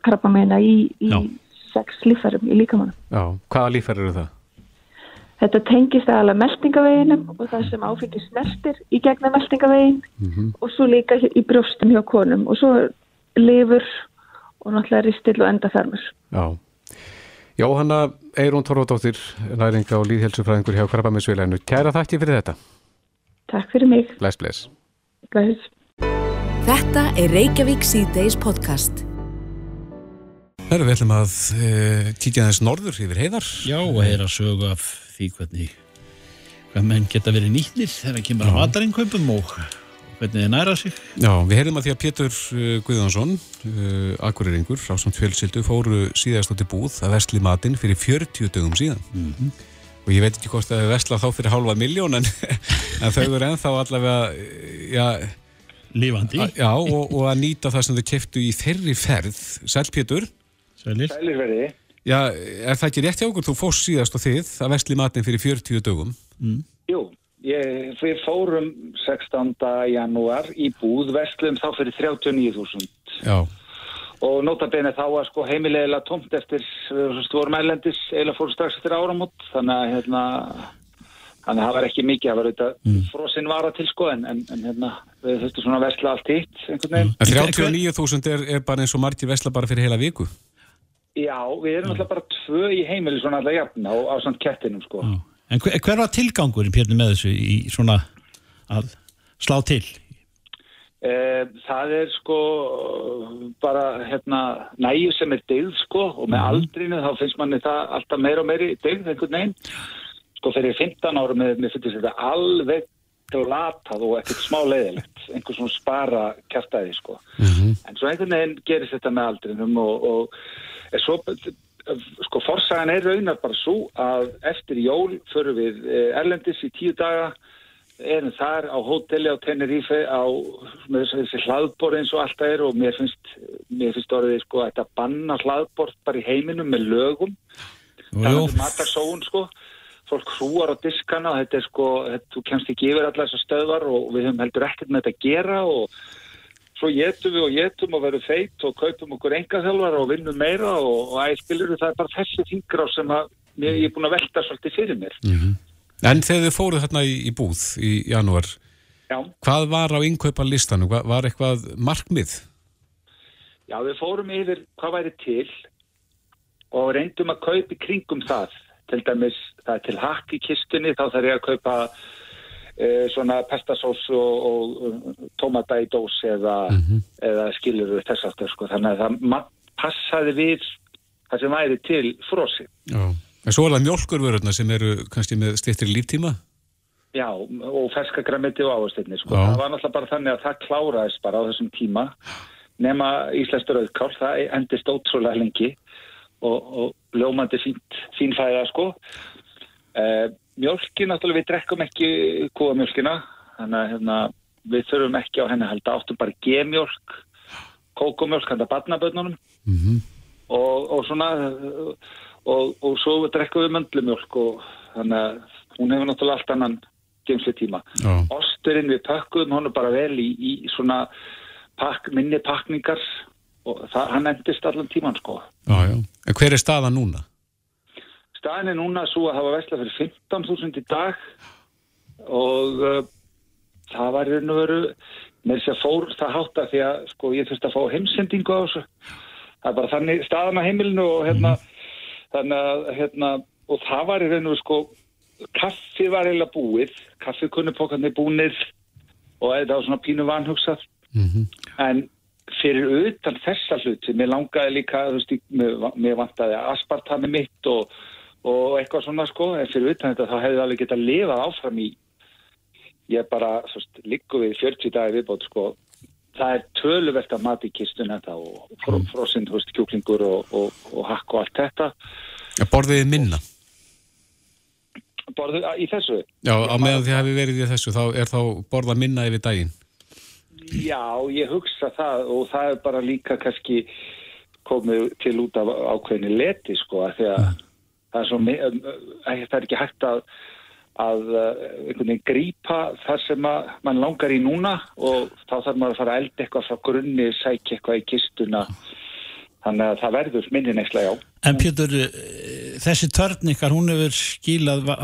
krabbameina í, í Já. sex lífærum í líkamannum. já. Hvaða líffæri eru það? Þetta tengist aðalega meldingaveginum og það sem áfengi snertir í gegnum meldingavegin Mm og svo líka í brjóstum hjá konum og svo lifur og náttúrulega ristill og endaþarmur. Já. Jóhanna Eirún Torfadóttir, næringa og líðhelsufræðingur hjá Krabbaminsvilæðinu. Kæra þakki fyrir þetta. Takk fyrir mig. Bless, bless. Bless. Þetta er Reykjavík C-Days podcast. Herru, við ætlum að uh, kíkja þess norður yfir heiðar. Já, og heyra sögu af því hvernig hvað menn geta verið nýtnir þegar það kemur að matarinkaupum og hvernig þið næra sig. Já, við heyrðum að því að Pétur uh, Guðjónsson, uh, akureyringur, á samt fjölsildu, fóru síðast í búð að vestli matinn fyrir 40 dögum síðan. Og ég veit ekki hvort að þau vesla þá fyrir hálfa miljón, en, en þau eru ennþá allavega, uh, já, Lífandi. að- já og, og að nýta það sem þau keftu í þeirri ferð. Sæl Pétur, Sælir. Sælir verði. já, er það ekki rétt hjá okkur? Þú fórst síðast og þið að vestli matinn fyrir 40 dögum. Jú, ég, við fórum 16. janúar í búð, vestlum þá fyrir 39.000 Já, og nota bene þá að sko heimilegilega tómt eftir, við vorum ælendis, eiginlega fórum strax eftir áramót, þannig að hérna, þannig að það var ekki mikið, það var auðvitað mm. frosinn vara til sko, en, en, en hérna, við þurftum svona að vesla allt hitt, en 39.000 er, er bara eins og margir vesla bara fyrir heila viku. Já, við erum alltaf bara tvö í heimili svona alltaf jafna og á svona kettinum sko. En hver, hver var tilgangurinn Pétur með þessu í svona að slá til? Eh, það er sko bara hérna næju sem er dyggð sko og með aldrinu þá finnst manni það alltaf meira og meiri dyggð einhvern veginn. Sko fyrir 15 árum með, með finnst þetta alveg glatað og ekkert smá leiðilegt einhvern svona spara kjartaði sko. En svo einhvern veginn gerist þetta með aldrinum og, og er svo sko forsagan er raunar bara svo að eftir jól förum við eh, erlendis í tíu daga erum þar á hóteli á Tenerife á með þessi, hlaðbor eins og alltaf er og mér finnst, mér finnst orðið sko að þetta banna hlaðbor bara í heiminum með lögum. Það er matarsóun sko. Fólk hrúar á diskana þetta er sko þetta, þú kemst ekki yfir allar þessar stöðvar og við höfum heldur ekkert með þetta að gera og svo getum við og getum og verum feit og kaupum okkur engaþjálfar og vinnum meira og, og æskilur það er bara þessi þingra sem að mér, ég er búin að velta svolítið fyrir mér En þegar þið fóruð þarna í, í búð í janúar, Já. hvað var á innkaupa listanum? Var, eitthvað markmið? Já, við fórum yfir hvað væri til og reyndum að kaupa í kringum það. Til dæmis, það er til hakk í kistunni, þá þarf ég að kaupa svona pestasós og, og tómata í dós eða, eða skilur við þess aftur, sko. Þannig að það passaði við það sem væri til frosi. Já. En svo er það mjólkurvörurna sem eru kannski með stýttir líftíma? Já, og ferska græmiti og áherslinni, sko. Það var náttúrulega bara þannig að það kláraðist bara á þessum tíma nema íslenstur auðkál, það endist ótrúlega lengi og, og ljómandi fín fæða, sko. Uh, mjólkin, náttúrulega, við drekkum ekki kúamjólkina, þannig að hérna, við þurfum ekki á henni að halda áttum bara gemjólk, kókomjólk, handa barnaböðnunum og, og svona og, og svo drekkum við möndlumjólk og þannig að hún hefur náttúrulega allt annan geimsli tíma. Já. Osturinn við pökkuðum honum bara vel í, í svona pakk, minni pakningar og það, hann endist allan tíman sko. Já, já. En hver er staðan núna? Staðin er núna svo að það var vesla fyrir 15.000 í dag og uh, það var raun og veru með þess að fór það hátta því að sko ég þurfti að fá heimsendingu á þessu. Það er bara þannig staðan á heimilinu og hérna þannig að hérna og það var raun og veru sko kaffi var eiginlega búið, kaffikunupókarnir búnir og þetta var svona pínu vanhugsað en fyrir utan þessa hluti, mér langaði líka, þú veist, mér vantaði aspartami mitt og, og eitthvað svona sko, en fyrir utan þetta þá hefði alveg getað lifað áfram í ég bara, veist, liggu við 40 dagi viðbót sko, það er töluvert að mati kistun þetta og fro, frosinn, þú veist, kjúklingur og, og, og hakk og allt þetta Borðið þið minna? Borðu, í þessu? Já, á meðan þið hafi verið í þessu, þá er þá borða minna yfir daginn. Já, ég hugsa það og það er bara líka kannski komið til út af ákveðinni leti sko að því að það er mi- um, uh, það er ekki hægt að að uh, einhvern veginn grípa þar sem að mann langar í núna og þá þarf maður að fara að elda eitthvað frá grunni, sækja eitthvað í kistuna þannig að það verður minni neysla já. En Pétur, eh, þessi törn ykkar, hún hefur skílað va-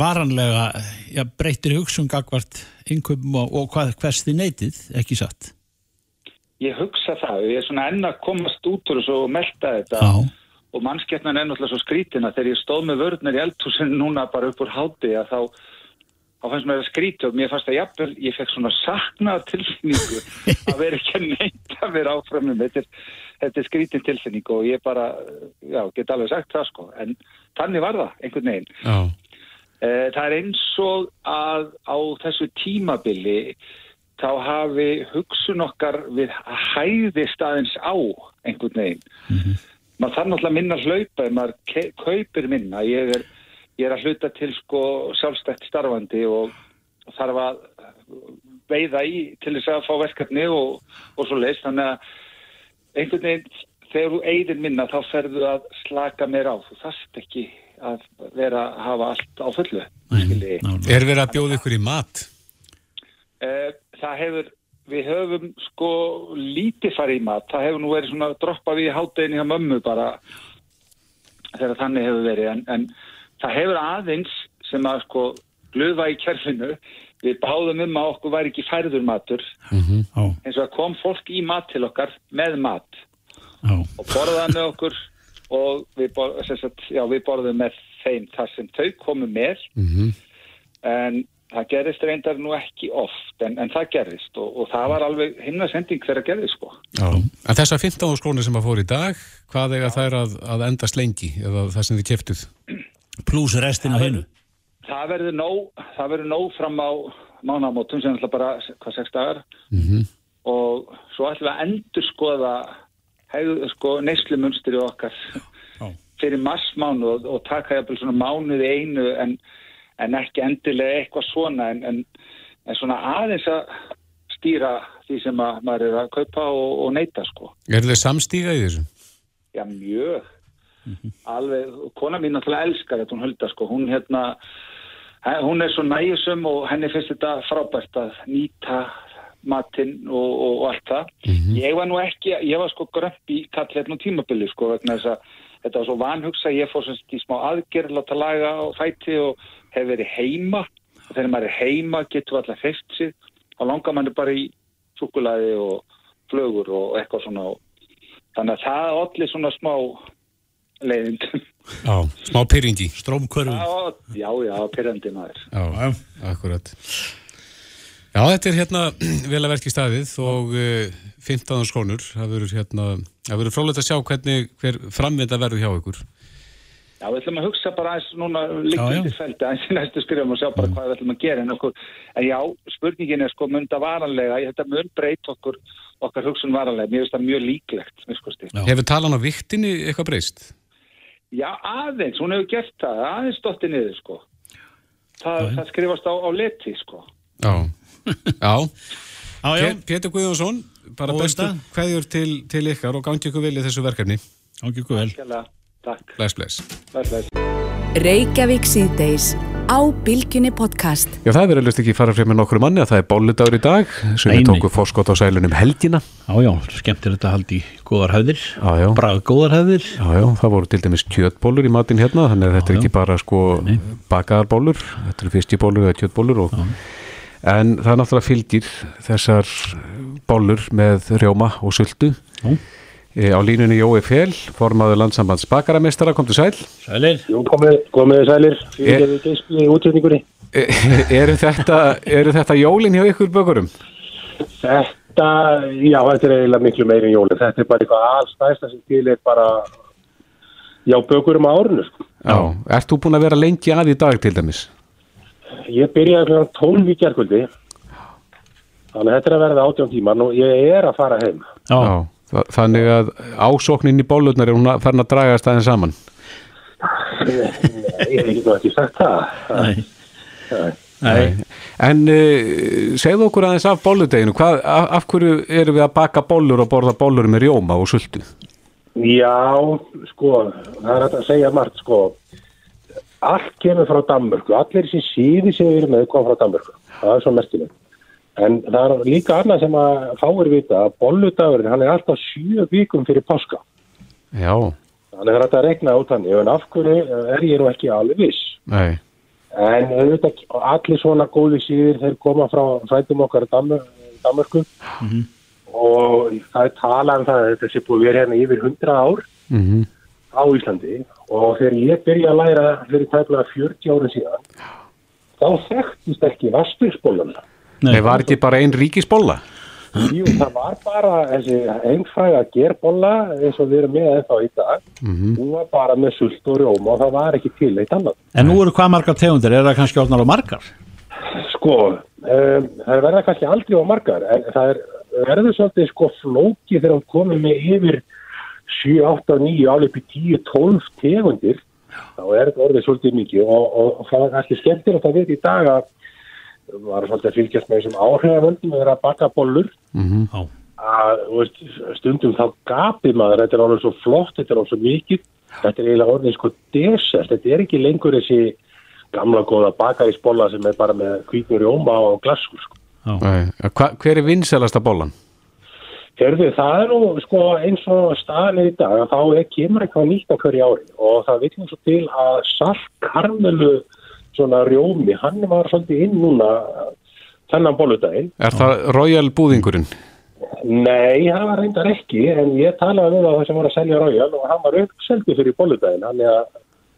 varanlega já, breytir hugsun gagvart innkaupum og, og hvað, hvers þið neytið, ekki satt? Ég hugsa það, ég er svona enn að komast út úr þessu og melta þetta Já. Og mannskjarnan er náttúrulega svo skrítina þegar ég stóð með vörðnir í eldhúsinu núna bara upp úr háti að þá þá fannst mér að skrítið og mér fannst að jafnvel, ég fekk svona saknað tilfinningu að vera ekki að neita mér áfram um þetta, er- þetta er skrítið tilfinningu og ég bara, já, get alveg sagt það sko, en þannig var það einhvern veginn. Já. Eh, Það er eins og að á þessu tímabili þá hafi hugsun okkar við hæðist aðeins á einhvern veginn. Maður þarf náttúrulega minna að hlaupa ef maður kaupir minna. Ég er, ég er að hluta til sko sjálfstætt starfandi og þarf að veiða í til þess að fá verkefni og, og svo leist. Þannig að einhvern veginn þegar þú eigðir minna þá ferðu að slaka meira á. Þú þarft ekki að vera að hafa allt á fullu. skiljiði. Er verið að bjóða ykkur í mat? Eh, það hefur, við höfum sko lítið farið í mat. Það hefur nú verið svona droppað í hátdeginni hjá mömmu bara þegar þannig hefur verið. En, en það hefur aðeins sem að sko glöða í kjærfinu. Við báðum um að okkur væri ekki færður matur. Já. eins og kom fólk í mat til okkar með mat Já. og borðaði með okkur og við, bor, sem sagt, já, við borðum með þeim þar sem þau komu með Mhm. en það gerist reyndar nú ekki oft en, en það gerist og, og það var alveg himna sending þegar það gerist sko Já. En þessar 15 skrónir sem að fór í dag, hvað eiga þær að, að endast lengi eða það sem þið keftuð? Plus restin af hennu. það verður nóg það verður nóg fram á mánamótum sem ætla bara, hvað, sex dagar Mhm. og svo ætlum við að endur skoða hegðu, sko, neyslumunstri okkar fyrir marsmánu og, og taka jafnvel svona mánuði einu en, en ekki endilega eitthvað svona en, en, en svona aðeins að stýra því sem að maður er að kaupa og, og neyta sko. Er þið samstíga í þessu? Já, mjög. Alveg, kona mín náttúrulega elskar þetta, hún hulda sko, hún hérna, hún er svo næjusum og henni finnst þetta frábært að nýta matinn og, og, og allt það. Ég var nú ekki, ég var sko grömp í kall hérna á tímabili sko, vegna þess að þetta var svo vanhugsa, ég fór semst í smá aðgerð, láta laga á fæti og hef verið heima og þegar maður er heima getur alltaf fyrst sig og langar manni bara í súkulaði og flögur og eitthvað svona og þannig að það allir svona smá leiðindum. Já, smá pyrringi. Strómkörfum. Já, já, pyrrandi maður. Já, akkurat. Já, þetta er hérna vel að verki staðið og uh, 15 skrónur. Það verður hérna, það verður frólægt að sjá hvernig hver framvinda verður hjá ykkur. Já, við ætlum að hugsa bara aðeins núna líkjandi já. feldi, aðeins í næstu skrifum og sjá bara hvað við ætlum að gera en, okkur, en já, spurningin er sko mynda varanlega, þetta mun breyta okkur okkar hugsun varanlega, mér finnst það mjög líklegt. Hefur talan á viktinni eitthvað breyst? Já, aðeins, hún hefur gert það, aðeins dotti niður sko. Það, það skrifast á, á leti sko. Já. Já. Já, já. Pé- Pétur Guðjónsson, bara bestu dag. kveðjur til, til ykkar og gangi ykkur vel í þessu verkefni. Gangi ykkur vel. Takk. Bless, bless. Bless, bless. Reykjavík síðdeis á Bylgjunni podcast. Já, það er verið ekki fara frem með nokkru manni að það er bólludagur í dag sem Nei, við nei. tóku fórskot á sælunum helgina. Já, já, skemmt er þetta haldi góðar hefðir. Já, já. Brað góðar hefðir. Já, já, það voru til dæmis kjötbólur í matinn hérna, þannig að þetta er ekki bara sko bakaðarbólur, þetta eru fiskibólur eða kjötbólur og en það er náttúrulega fylgir þessar bólur með rjóma og sultu. Já. Á línunni Jói Fél, formaður landsambands bakaramestara, kom til sæl. Sælir. Jú, komið, komið sælir, Er- fyrir gefið geispi í útsetningunni. E, eru, þetta, eru þetta jólin hjá ykkur bökurum? Þetta, já, þetta er eiginlega miklu meiri en jólinn. Þetta er bara eitthvað allstæðsta sem til er bara, já, bökurum á árinu, sko. Já. Ert þú búin að vera lengi að í dag til dæmis? Ég byrjaði fyrir 12 í gerkvöldi, þannig að þetta er að verða 18 tíman og ég er að fara heim. Já. Þa- Þannig að ásóknin í bólurnar er hún að farin að draga staðin saman. Nei, ég hef ekki sagt það. Nei. Nei. Nei. En uh, segðu okkur aðeins af bolludeginu, hvað, af, af hverju erum við að baka bollur og borða bollur með rjóma og sultu? Já, sko, það er að segja margt, sko. Allt kemur frá Danmörku, allir þessi síði sem við erum með kom frá Danmörku. Það er svo merkilegt. En það er líka annað sem að fáir vita að bolludagurinn, hann er alltaf sjö vikum fyrir páska. Já, Þannig er þetta að regna út hann, en af hverju er ég nú ekki alveg viss. nei, En auðvitað, allir svona góði síðir, þeir koma frá frændum okkar í Danmör, Danmörku. Og það er talað um það að þetta sé búið vera hérna yfir 100 ár mm á Íslandi. Og þegar ég byrja að læra fyrir tæplega 40 árum síðan þá þekktist ekki vassbyggsbóluna. Nei, var ekki bara ein ríkisbóla? Jú, það var bara þessi einfræga gerbóla eins og við erum með ennþá í dag. Hún var bara með sult og rjóma og það var ekki til eitt annað. En nú eru hvað margar tegundir, er það kannski orðnar á margar? Sko, um, það verða kannski aldrei á margar, en það er, verður svolítið sko flóki þegar hún komið með yfir 7, 8, 9, alveg upp í 10, 12 tegundir, þá er þetta orðið svolítið mikið og, og, og það er kannski skemmtilegt að vita í dag að var svolítið að fylgjast með þessum áhrifavöldum að vera að baka bollur Já. að þú veist, stundum þá gapir maður, þetta er orðið svo flott, þetta er orðið svo mikið, þetta er eiginlega orðið sko desert, þetta er ekki lengur þessi gamla góða bakarísbolla sem er bara með kvíkur rjóma og glaskur sko. Nei, hva, hver er vinselasta bólan? Herðu, það er nú sko eins og staðan er í dag að þá er kemur eitthvað nýtt á hverju ári og það vil nú svo til að saltkarmelu svona rjómi, hann var svolítið inn núna þennan bóludaginn. Er það Royal búðingurinn? Nei, það var reyndar ekki, en ég talaði við á það sem var að selja Royal og hann var uppseldu fyrir bóludaginn, þannig að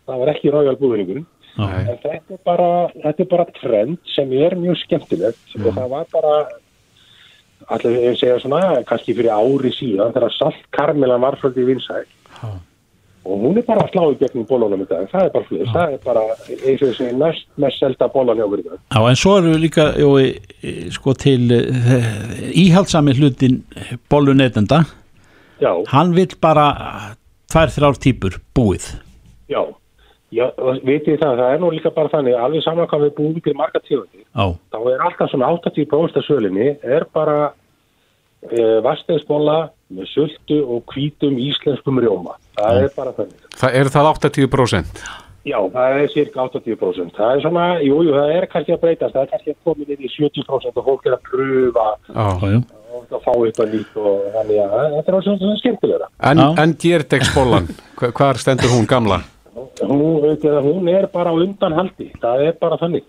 það var ekki Royal búðingurinn. En þetta er, bara, þetta er bara trend sem er mjög skemmtilegt og það var bara, allir segja svona, kannski fyrir ári síðan þegar saltkarmelan var svolítið vinsæl. Og hún er bara að slá í gegnum bólunum í dag, það er bara fyrir, það er bara eins og þessi næst mest selda bólan hjá dag. Já, en svo eru líka jó, sko til uh, íhaldsami hlutin bollu neytenda Já. hann vill bara tvær, þrjár típur búið. Já, já vitið það, það er nú líka bara þannig, alveg saman hvað við búum til marga tíðandi, Já, þá er alltaf svona 80% af sölinni er bara e, vastegsbóla með sultu og hvítum íslenskum rjóma. Það er bara þannig. Það, er það 80%? Já, það er cirka 80%. Það er svona, jú, jú, það er kannski að breytast, það er kannski að koma inn í 70% og fólk er að pröfa Já. og að fá eitthvað nýtt og þannig að þetta er alveg svona skemmtilegra. En, en Gjerdegsbólan, hva- hvar stendur hún gamla? Hún, veitir að hún er bara á undanhaldi, það er bara þannig.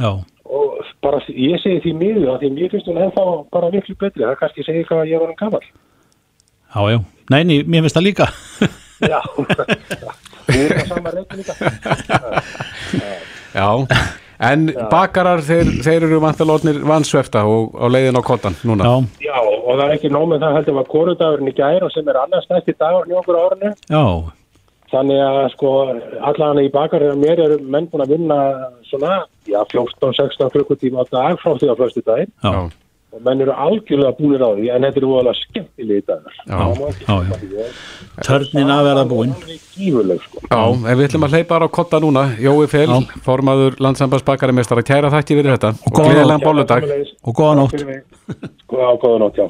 já, og bara ég segi því miður að því mér finnst hún ennþá bara miklu betri það kannski segir hvað að ég var hann gammal já, já. Nei, nei, mér finnst það líka. Já. Við erum á sama reynd líka. Já, en bakarar þeir, þeir eru vantalóðnir vansvefta og á leiðin á kottan núna. Já, já og það er ekki nóg með það heldur var korudagurinn í gær og sem er annars næsti dagur í okkur árinu. Já, þannig að sko allan í bakarinn mér eru menn búin að vinna svona já 14-16 klukkutíma á dag frá því á fyrstu daginn já, og menn eru algjörlega búinir á því en þetta eru alveg skemmtilegi dagar Já. Já, já. törnin að verða búinn sko Já, en við ætlum að hleypa á kotta núna. Jói Fel, formaður landsambandsbakarimestara, kæra þætti fyrir þetta og góða gleðilegan nótt. bóludag. og góða nótt Góða, góða nótt, já